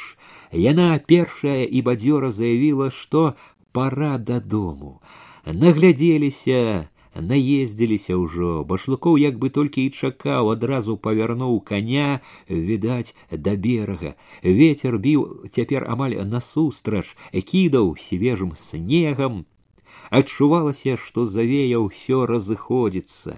Яна першая і бадзёра заявіла, што пора дадому. Наглядзеліся, наездзіліся ўжо башлыкоў як бы толькі і чакаў адразу павярнуў коня відаць да берага ветер біў цяпер амаль насустрач кідаў свежым снегам адчувалася што завея ўсё разыходзіцца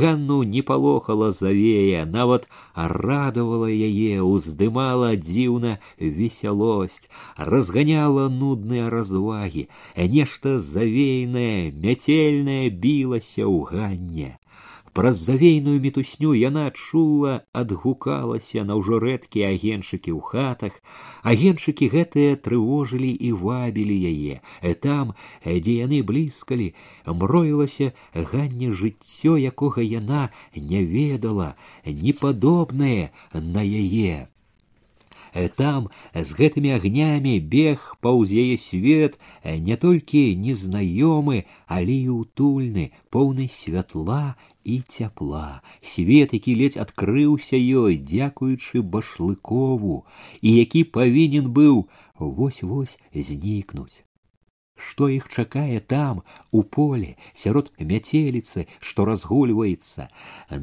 ганну не палохала завея нават радавала яе уздымала дзіўна весялосць разганяла нудныя развагі нешта завейнае мяцельнае білася ў ганне Праз завейную мітусню яна чула, адгукалася на ўжо рэдкія агеншыкі ў хатах. Агеншыкі гэтыя трывожылі і вабілі яе. Э, там, дзе яны блізкалі, мроілася ганне жыццё, якога яна не ведала, непадобнае на яе. там з гэтымі агнямі бег паўз яе свет не толькі незнаёмы, але і утульны, поўны святла і цяпла. Свет, які ледзь адкрыўся ёй, дзякуючы башлыкову, і які павінен быў вось-вось знікнуць. Што іх чакае там, у поле, сярод мяцеліцы, што разгульваецца,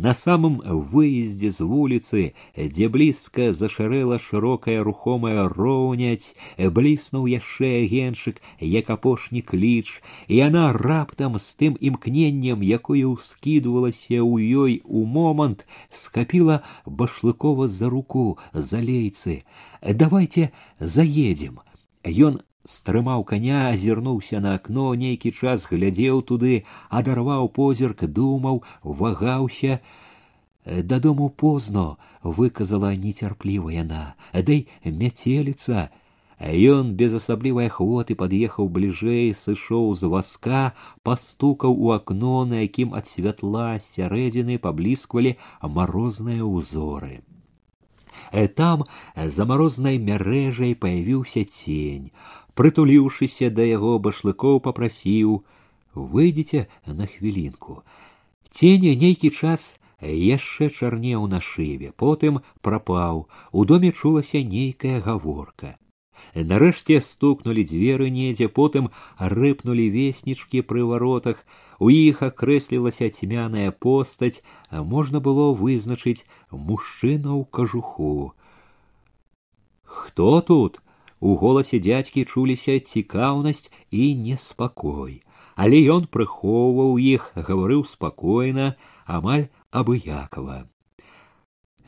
на самым выездзе з вуліцы, дзе блізка зашарэла шырокая рухомая роўняць, бліснуў яшчэ агеншык, як апошні кліч, і яна раптам з тым імкненнем, якое ўскідвалася ў ёй у момант, скапіла башлыкова за руку за лейцы. Давайте заедем. Ён стрымаў коня азірнуўся на акно нейкі час глядзеў туды адарваў позірк думаў вагаўся дадому позно выказала нецярпліва яна дый мяцеліца Ён без асаблівай ахвоты пад'ехаў бліжэй, сышоў з васка, пастукаў у акно, на якім ад святла сярэдзіны паблісквалі марозныя ўзоры. Э, там за марознай мярэжай паявіўся цень прытуліўшыся да яго башлыкоў попрасіў выйдзеце на хвілінку ценя нейкі час яшчэ чарнеў на шыбе потым прапаў у доме чулася нейкая гаворка нарэшце стукнулі дзверы недзе потым рыпнулі веснічкі пры варотах у іх акрэслілася цьмяная постаць а можна было вызначыць мужчына ў кажуху хто тут у голасе дядькі чуліся цікаўнасць і неспакой, але ён прыхоўваў іх, гаварыў спакойна, амаль абыякова.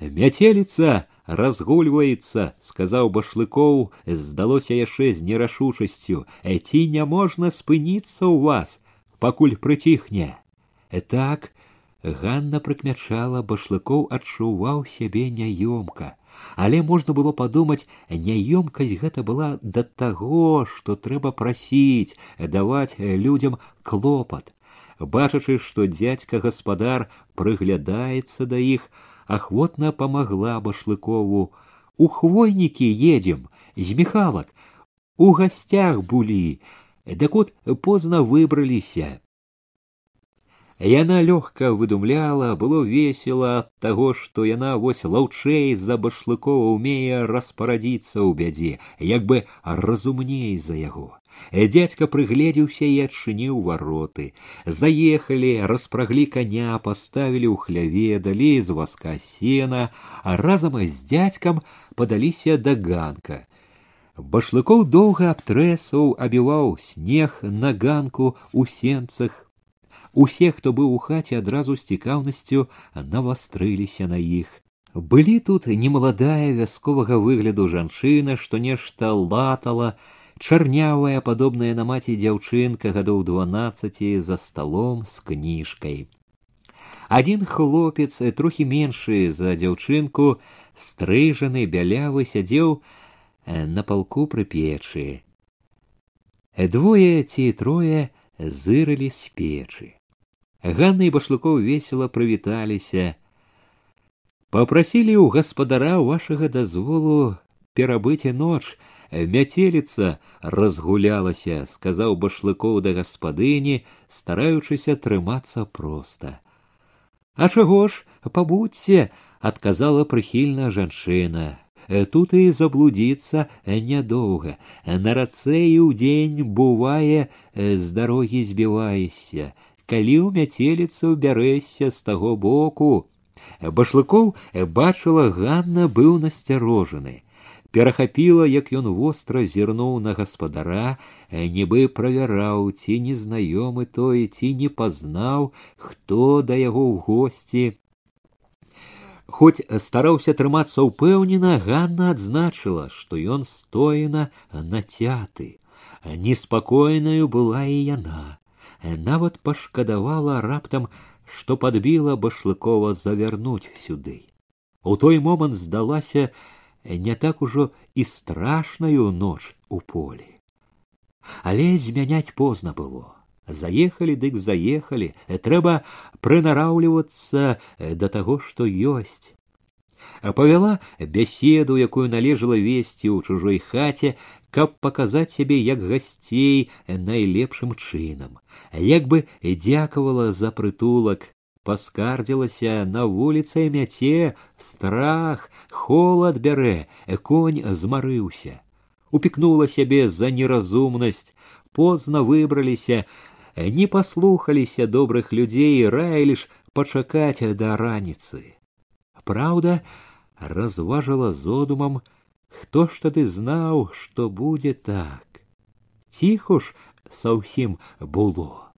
Мяцеліца разгульваецца, сказаў башлыкоў, здалося яшчэ з нерашучасцю, ці не можна спыніцца ў вас, пакуль прыціхне. Так Ганна прыкмячала башлыкоў адчуваў сябе няёмка але можна было падумаць няёмкасць гэта была да таго што трэба прасіць даваць людзям клопат бачачы што дзядзька гаспадар прыглядаецца да іх ахвотна памагла башлыкову у хвойнікі едзем з міхалак у гасцях былі дак от позна выбраліся Яна лёгка выдумляла, было весела ад таго, што яна вось лаўчэй за башлыкова ўмее распарадзіцца ў бядзе, як бы разумней за яго. Дядька прыгледзеўся і адчыніў вароты. Заехалі, распраглі коня, паставілі ў хляве, далі з васка сена, а разам з дзядзькам падаліся да ганка. Башлыкоў доўга абтрэсаў, абіваў снег на ганку ў сенцах, Усе, хто быў у хаце адразу з цікаўнасцю навастрыліся на іх. Былі тут немаладая вясковага выгляду жанчына, што нешта латала, чарнявая, падобная на маці дзяўчынка гадоў дванаццаці за сталом з кніжкай. Адзін хлопец, трохі меншы за дзяўчынку, стрыжаны бялявы сядзеў на палку пры печы. Двое ці трое зырылі з печы. Ганна і башлыкоў весела прывіталіся. Папрасілі ў гаспадара вашага дазволу перабыць ноч, мяцеліца разгулялася, сказаў башлыкоў да гаспадыні, стараючыся трымацца проста. А чаго ж пабудзьце, адказала прыхільна жанчына. Тут і заблудзіцца нядоўга. На рацэ і ўдзень бывае з дарогі збіваешся калі ў мяцеліцу бярэся з таго боку. Башлыкоў бачыла Ганна быў насцярожаны. Перахапіла, як ён востра зірнуў на гаспадара, нібы правяраў, ці незнаёмы той, ці не пазнаў, хто да яго ў госці. Хоць стараўся трымацца ўпэўнена, Ганна адзначыла, што ён стоена нацяты. Неспакойнаю была і яна нават пашкадавала раптам, што падбіла башлыкова завярнуць сюды. У той момант здалася не так ужо і страшнаю ноч у полі. Але змяняць позна было. Заехалі дык заехалі, трэба прынараўлівацца да таго, што ёсць. павяла бяседу, якую належала весці ў чужой хаце, каб паказаць сябе як гасцей найлепшым чынам, як бы дзякавала за прытулак, паскардзілася на вуліцы мяце, страх, холад бярэ, конь змарыўся. Упікнула сябе за неразумнасць, позна выбраліся, не паслухаліся добрых людзей, раілі ж пачакаць да раніцы. Праўда, разважыла зодумам, хто ж тады знаў, што будзе так. Ціхо ж са ўсім было.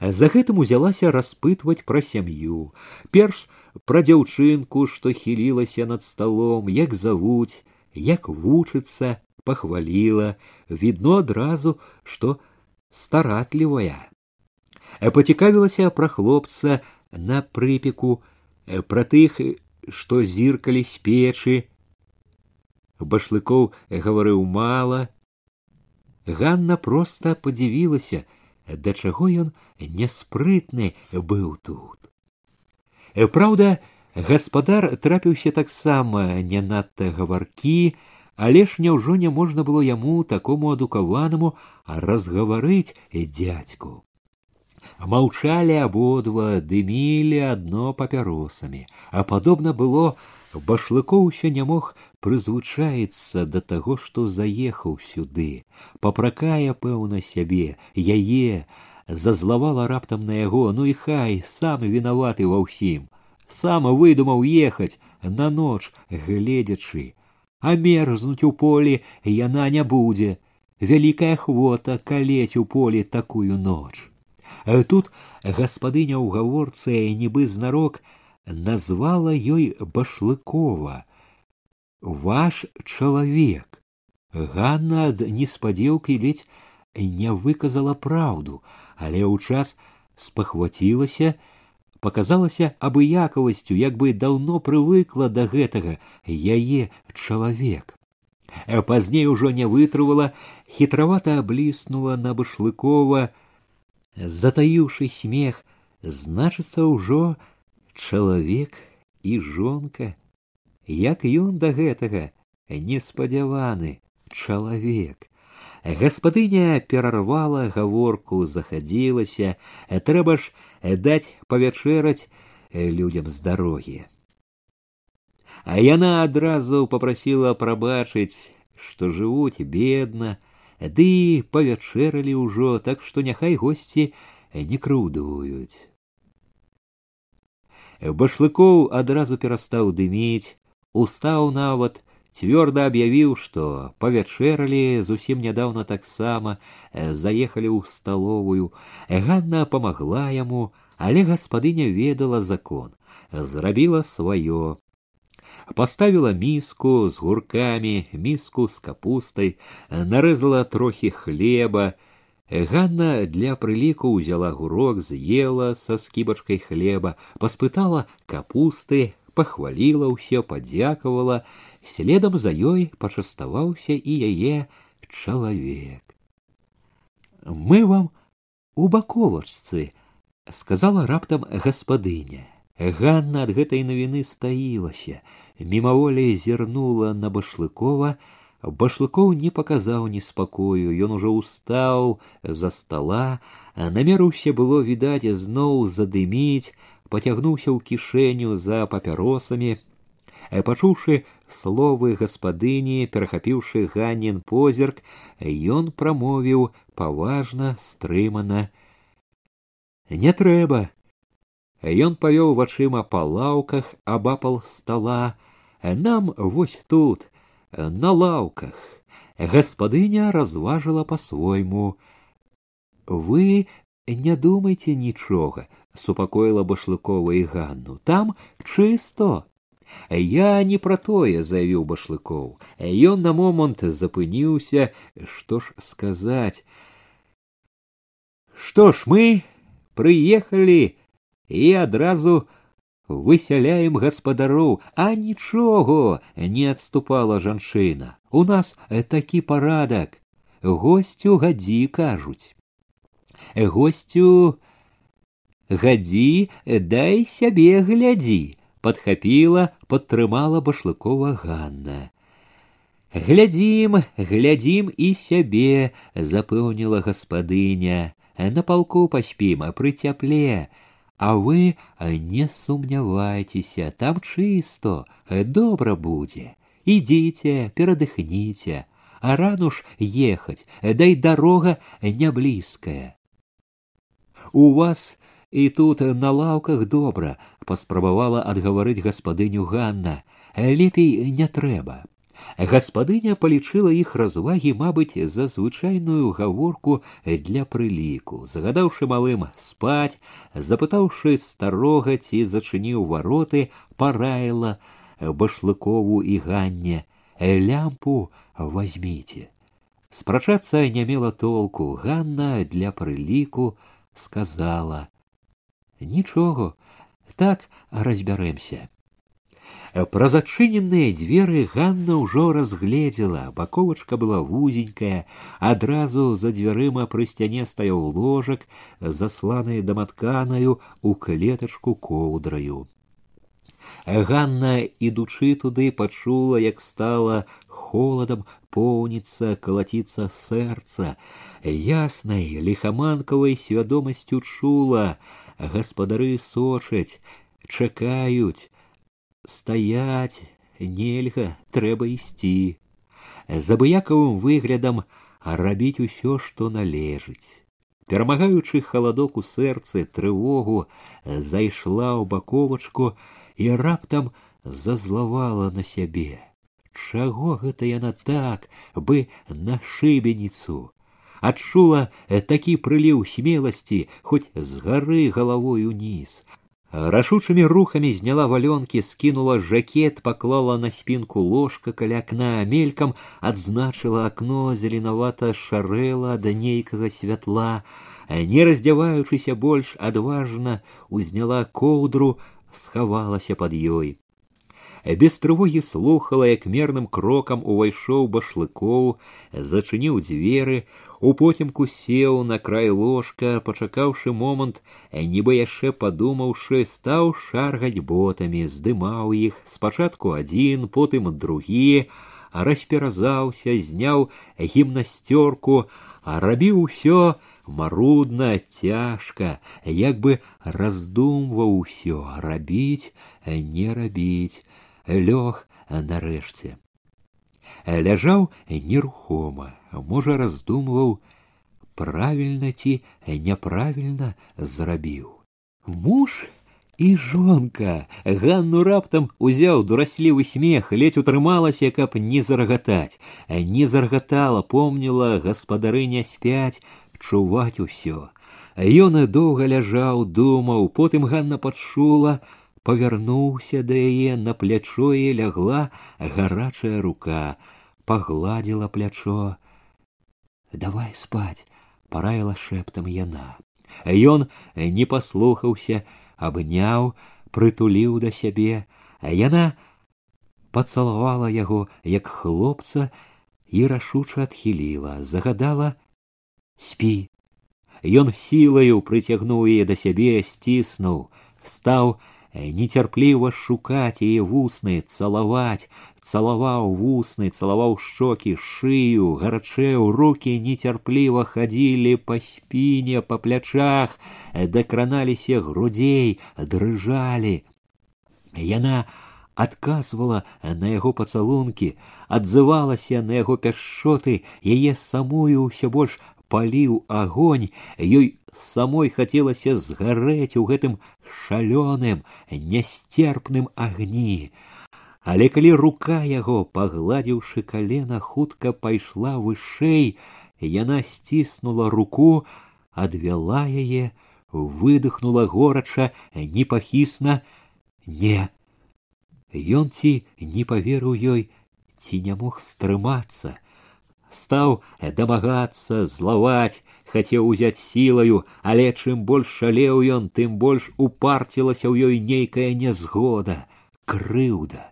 За гэтым узялася распытваць пра сям'ю. Перш пра дзяўчынку, што хілілася над сталом, як завуць, як вучыцца, пахваліла, відно адразу, што старатлівая. Пацікавілася пра хлопца на прыпеку, пра тых, што зіркалі з печы. Башлыкоў гаварыў мала. Ганна проста падзівілася, да чаго ён няспрытны быў тут. Праўда, гаспадар трапіўся таксама не надта гаваркі, але ж няўжо не можна было яму такому адукаванаму разгаварыць дзядзьку. Маўчалі абодва, дымілі адно папяросамі, а падобна было, башлыкоў усё не мог прызвычаецца да таго, што заехаў сюды, папракае пэўна сябе, яе зазлавала раптам на яго, ну і хай сам вінаваты ва ўсім, сам выдумаў ехаць на ноч гледзячы, а мерзнуць у полі яна не будзе, вялікая хвота калець у полі такую ноч. Тут гаспадыня ў гаворцы нібы знарок назвала ёй башлыкова ваш чалавек Ганна ад неспадзеўкі ледзь не выказала праўду, але ў час спахвацілася, паказалася абыякавасцю, як бы даўно прывыкла да гэтага яе чалавек. Пазней ужо не вытрывала, хітравата абліснула на башлыкова, затаіўшы смех, значыцца ўжо чалавек і жонка, як ён да гэтага неспадзяваны чалавек. Гаспадыня перарвала гаворку, захадзілася, трэба ж даць павячэраць людям з дарогі. А яна адразу попрасіла прабачыць, што жывуць бедна, ды павячэралі ўжо, так што няхай госці не крыўдуюць. Башлыкоў адразу перастаў дыміць, устаў нават, цвёрда аб'явіў, што павячэралі зусім нядаўна таксама заехалі ў сталовую. Ганна памагла яму, але гаспадыня ведала закон, зрабіла сваё поставила миску с гурками, миску с капустой, нарезала трохи хлеба. Ганна для прыліку ўзяла гурок, з'ела са скібачкай хлеба, паспытала капусты, пахваліла ўсё, падзякавала, следам за ёй пачаставаўся і яе чалавек. Мы вам у баковачцы, сказала раптам гаспадыня. Ганна ад гэтай навіны стаілася, мімаволі зірнула на башлыкова, башлыкоў не паказаў неспакою, ён ужо устаў за стола, намерыўся было відаць зноў задыміць, пацягнуўся ў кішэню за папяросамі, пачуўшы словы гаспадыні, перахапіўшы ганнін позірк, ён прамовіў паважна, стрымана: « Не трэба, Ён павёў вачыма па лаўках абапал стала, нам вось тут, на лаўках. Гаспадыня разважыла па-свойму. Вы не думайце нічога, супакоіла башлыкова і ганну, там чысто. Я не пра тое заявіў башлыкоў. Ён на момант запыніўся, што ж сказаць. Што ж мы прыехалі і адразу высяляем гаспадароў, а нічого не адступала жанчына. У нас такі парадак. Госцю гадзі кажуць. Госцю гадзі дай сябе глядзі, падхапіла, падтрымала башлыкова Ганна. Глядзім, глядзім і сябе, запэўніла гаспадыня. На палку паспім, пры цяпле. А вы не сумнявайцеся, там чысто, добра будзе. Ідзіце, перадыхніце, а рану ж ехаць, дай дарога не блізкая. У вас і тут на лаўках добра, паспрабавала адгаварыць гаспадыню Ганна. Лепей не трэба. Гаспадыня палічыла іх развагі, мабыць, за звычайную гаворку для прыліку, загадаўшы малым спаць, запытаўшы старога ці зачыніў вароты, параіла башлыкову і ганне лямпу возьмите. Спрачацца не мела толку, Ганна для прыліку сказала: « Нічого, так разбяремся. Пра зачыненыя дзверы Ганна ўжо разгледзела, баковачка была вузенькая, адразу за дзвярыма пры сцяне стаяў ложак, засланы даматканаю у клетачку коўдраю. Ганна, ідучы туды, пачула, як стала холадам поўніцца, калаціцца сэрца. Яснай лихаманкавай свядомасцю чула, гаспадары сочаць, чакаюць, стаять нельга трэба ісці з абыякавым выглядам рабіць усё што належыць перамагаючы халадок у сэрцы трывогу зайшла ў баковачку і раптам зазлавала на сябе чаго гэта яна так бы на шыбеніцу адчула такі прыліў смеласці хоць з гары галавой уніз Рашучымі рухамі зняла валёнкі, скінула жакет, паклала на спінку ложка каля акна, мелькам адзначыла акно, зеленавата шарэла да нейкага святла, не раздзяваючыся больш адважна, узняла коўдру, схавалася пад ёй. Без трывогі слухала, як мерным крокам увайшоў башлыкоў, зачыніў дзверы, употемку сеў на край ложка, пачакаўшы момант, нібы яшчэ падумаўшы, стаў шаргаць ботамі, здымаў іх спачатку адзін, потым другі, расперазаўся, зняў гімнасцёрку, а рабіў усё марудна, цяжка, як бы раздумваў усё, рабіць, не рабіць, лёг нарэшце. Ляжаў нерухома, можа раздумваў правільна ці няправільна зрабіў муж і жонка ганну раптам узяў дураслівы смех ледзь утрымалася каб не зарагатаць не заргатала помніла гаспадарыня спяць чуваць усё ён і доўга ляжаў думаў потым ганна пачула павярнуўся да яе на плячо і лягла гарачая рука пагладзіла плячо давай спать параіла шэптам яна ён не паслухаўся абняў прытуліў да сябе а яна пацалавала яго як хлопца і рашуча адхіліла загадала спі ён сілаю прыцягнуў яе да сябе сціснуў стаў нецярпліва шукаць яе вусны цалаваць цалаваў вусны цалаваў шчокі шыю гарачэў руки нецярпліва хадзілі па спіне па плячах дакраналіся грудзей дрыжалі яна адказвала на яго пацалункі адзывалася на яго пяшчоты яе самую ўсё больш паліў агонь ёй самой хацелася згарэць у гэтым шалёным нястерпным агні але калі рука яго пагладзіўшы калена хутка пайшла вышэй яна сціснула руку адвяла яе выдохнула горача непахісна не ён ці не паверыў ёй ці не мог стрымацца стаў дамагацца злаваць хацеў узяць сілаю але чым больш шалеў ён тым больш упарцілася ў ёй нейкая нязгода крыўда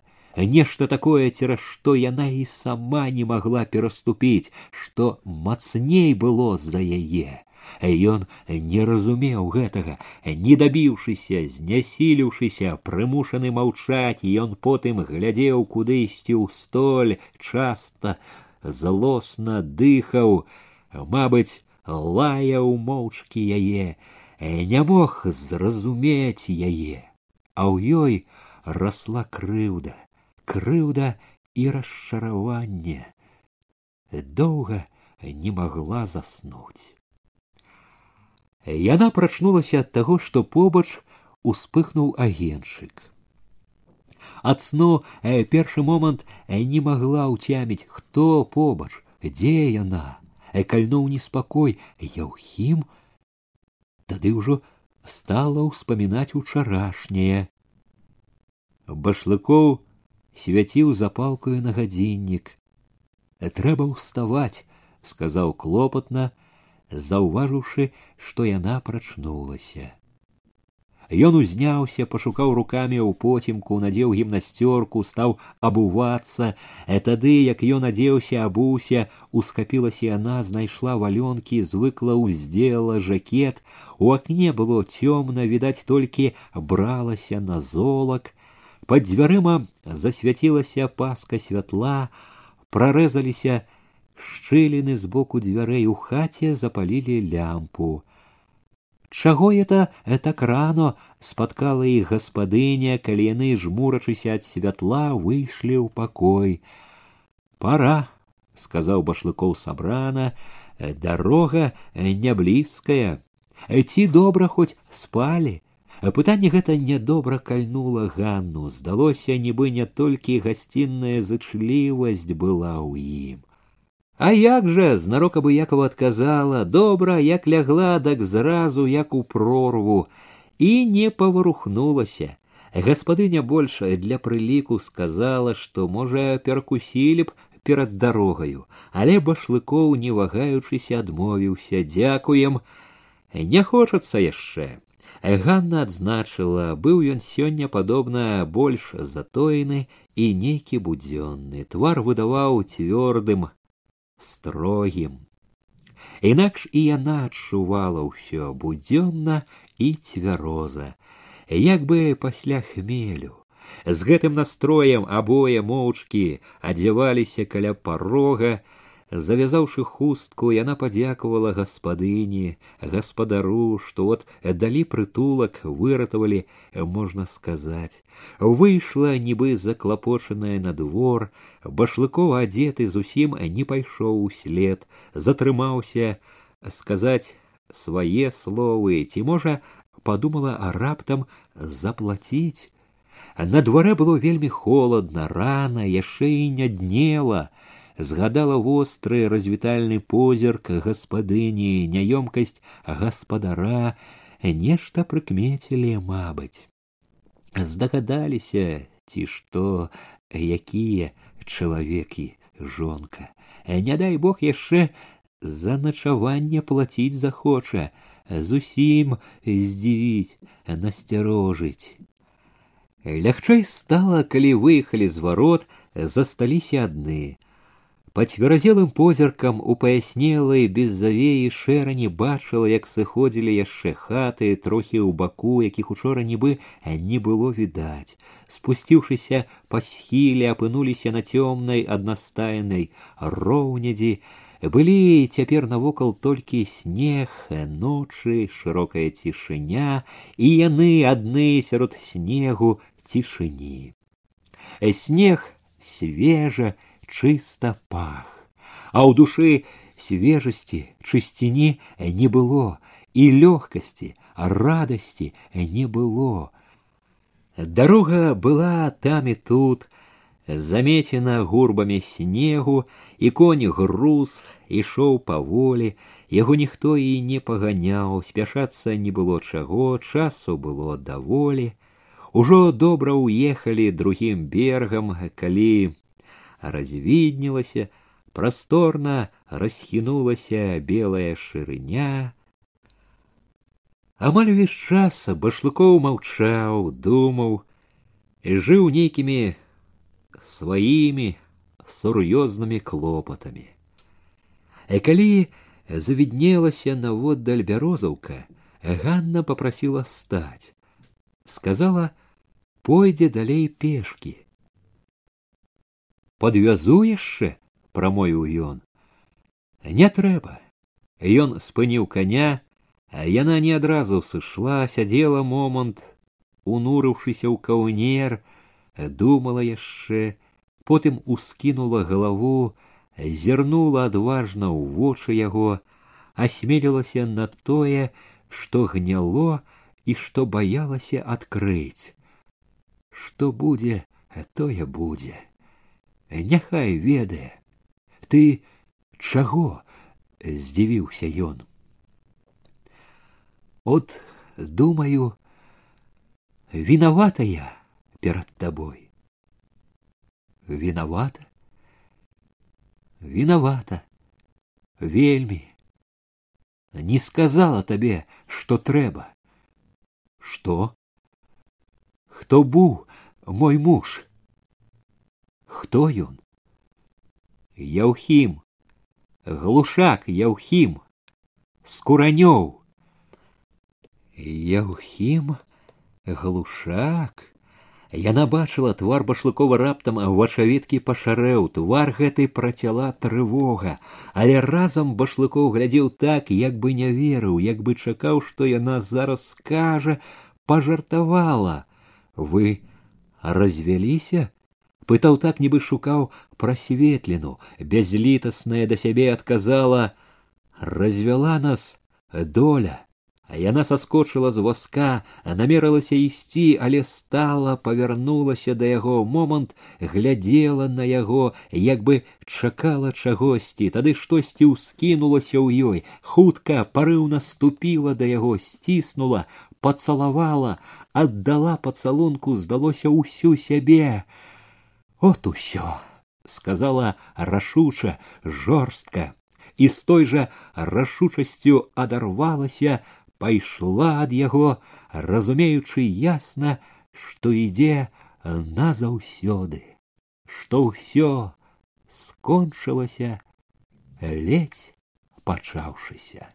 нешта такое цераз што яна і сама не магла пераступіць што мацней было за яе Ён не разумеў гэтага, не дабіўшыся, знясіліўшыся, прымушаны маўчаць, ён потым глядзеў кудысьці ў столь, часта злосна дыхаў, мабыць, лаяў моўчкі яе, не мог зразумець яе, а ў ёй расла крыўда, крыўда і расчараванне. Доўга не магла заснуць. Яна прачнулася ад таго, што побач успыхнуў агеншык. Ад сну э, першы момант э, не магла ўцяміць, хто побач, дзе яна, э, кальнуў неспакой, Яўхім, тады ўжо стала ўспамінаць учарашняе. Башлыкоў свяціў запалкаю на гадзіннік. Трэба ўставаць, сказаў клопатна, заўважыўшы, што яна прачнулася. Ён узняўся, пашукаў рукамі ў потімку, надзеў гімнасцёрку, стаў абувацца, а тады, як ён адзеўся, абуўся, ускапілася яна, знайшла валёнкі, звыкла ўздзела жакет. У акне было цёмна, відаць, толькі бралася на золак. Пад дзвярыма засвяцілася паска святла, прарэзаліся шчыліны з боку дзвярэй у хаце запалілі лямпу. Чаго это так рано спаткала іх гаспадыня, калі яны жмурачыся ад святла выйшлі ў пакой. Пора, сказаў башлыкоў сабрана, дарога не блізкая. Ці добра хоць спалі. Пытанне гэта нядобра кальнула Ганну, здалося, нібы не толькі гасцінная зычлівасць была ў ім. А як жа знарок абыякова адказала, добра, як лягла, дак зразу як у прорву, і не паварухнулася. Гаспадыня больш для прыліку сказала, што, можа, перакусілі б перад дарогаю, але башлыкоў, не вагаючыся, адмовіўся, дзякуем. Не хочацца яшчэ. Ганна адзначыла, быў ён сёння падобна больш затоены і нейкі будзённы. Твар выдаваў цвёрдым, строгім. Інакш і яна адчувала ўсё будзённа і цвяроза, як бы пасля хмелю. З гэтым настроем абое моўчкі адзяваліся каля парога, завязаўшы хустку яна падзякавала гаспадыні гаспадару што от далі прытулак выратавалі можна сказаць выйшла нібы заклапочаная на двор башлыкова адзеты зусім не пайшоў услед затрымаўся сказаць свае словы ці можа подумала а раптам заплаціць на дварэ было вельмі холодна рана яшчэ і не днела згадала востры развітальны позірк гаспадыні няёмкасць гаспадара нешта прыкмецілі мабыць здагадаліся ці што якія чалавекі жонка не дай бог яшчэ за начаванне плаціць захоча зусім здзівіць насцярожыць лягчэй стала калі выехалі з варот засталіся адны Пацверазелым позіркам у паяснелай без завеі шэрані бачыла, як сыходзілі яшчэ хаты трохі ў баку, якіх учора нібы не было відаць. Спусціўшыся па схіле апынуліся на цёмнай аднастайнай роўнядзі, былі цяпер навокал толькі снег, ночы, шырокая цішыня, і яны адны сярод снегу цішыні. Снег свежа, чыста пах, а ў душы свежасці, чысціні не было і лёгкасці, радасці не было. Дарога была там і тут, замецена гурбамі снегу, і конь груз ішоў паволі, яго ніхто і не паганяў, спяшацца не было чаго, часу было даволі. Ужо добра ўехалі другім бергам, калі развіднілася, прасторна расхінулася белая шырыня. Амаль увесь час башлыкоў маўчаў, думаў і жыў нейкімі сваімі сур'ёзнымі клопатамі. І калі завіднелася наводдаль бярозаўка, Ганна попросила стать. Сказала, пойдзе далей пешки. Подвязу яшчэ, прамовіў ён. Не трэба. Ён спыніў коня, а яна не адразу сышла, сядзела момант, унурыўшыся ў каўнер, думала яшчэ, потым ускінула галаву, зірнула адважна ў вочы яго, асмелілася на тое, што гняло і што баялася адкрыць. Што будзе, тое будзе. Няхай ведае, ты чаго здзівіўся ён. От думаю, виновата я перад табой. Виновата? Виновата. Вельмі не сказала табе, што трэба. Што? Хто быў мой муж? Хто ён? Яўхім, глушак Яўхім, скуранёў. Яўхім, глушак, Яна бачыла твар башлыкова раптам вачавіткі пашарэў, твар гэтай працяла трывога, але разам башлыкоў глядзеў так, як бы не верыў, як бы чакаў, што яна зараз скажа, пажартавала. Вы развяліся? пытаў так, нібы шукаў прасветліну, бязлітасная да сябе адказала: развяла нас доля. А яна саскочыла з воска, намерылася ісці, але стала, павярнулася да яго момант, глядзела на яго, як бы чакала чагосьці, тады штосьці ўскінулася ў ёй, хутка парыўна ступіла да яго, сціснула, пацалавала, аддала пацалунку, здалося ўсю сябе. От усё, сказала рашуча, жорстка, і з той жа рашучасцю адарвалася, пайшла ад яго, разумеючы ясна, што ідзе назаўсёды, што ўсё скончылася ледзь пачаўшыся.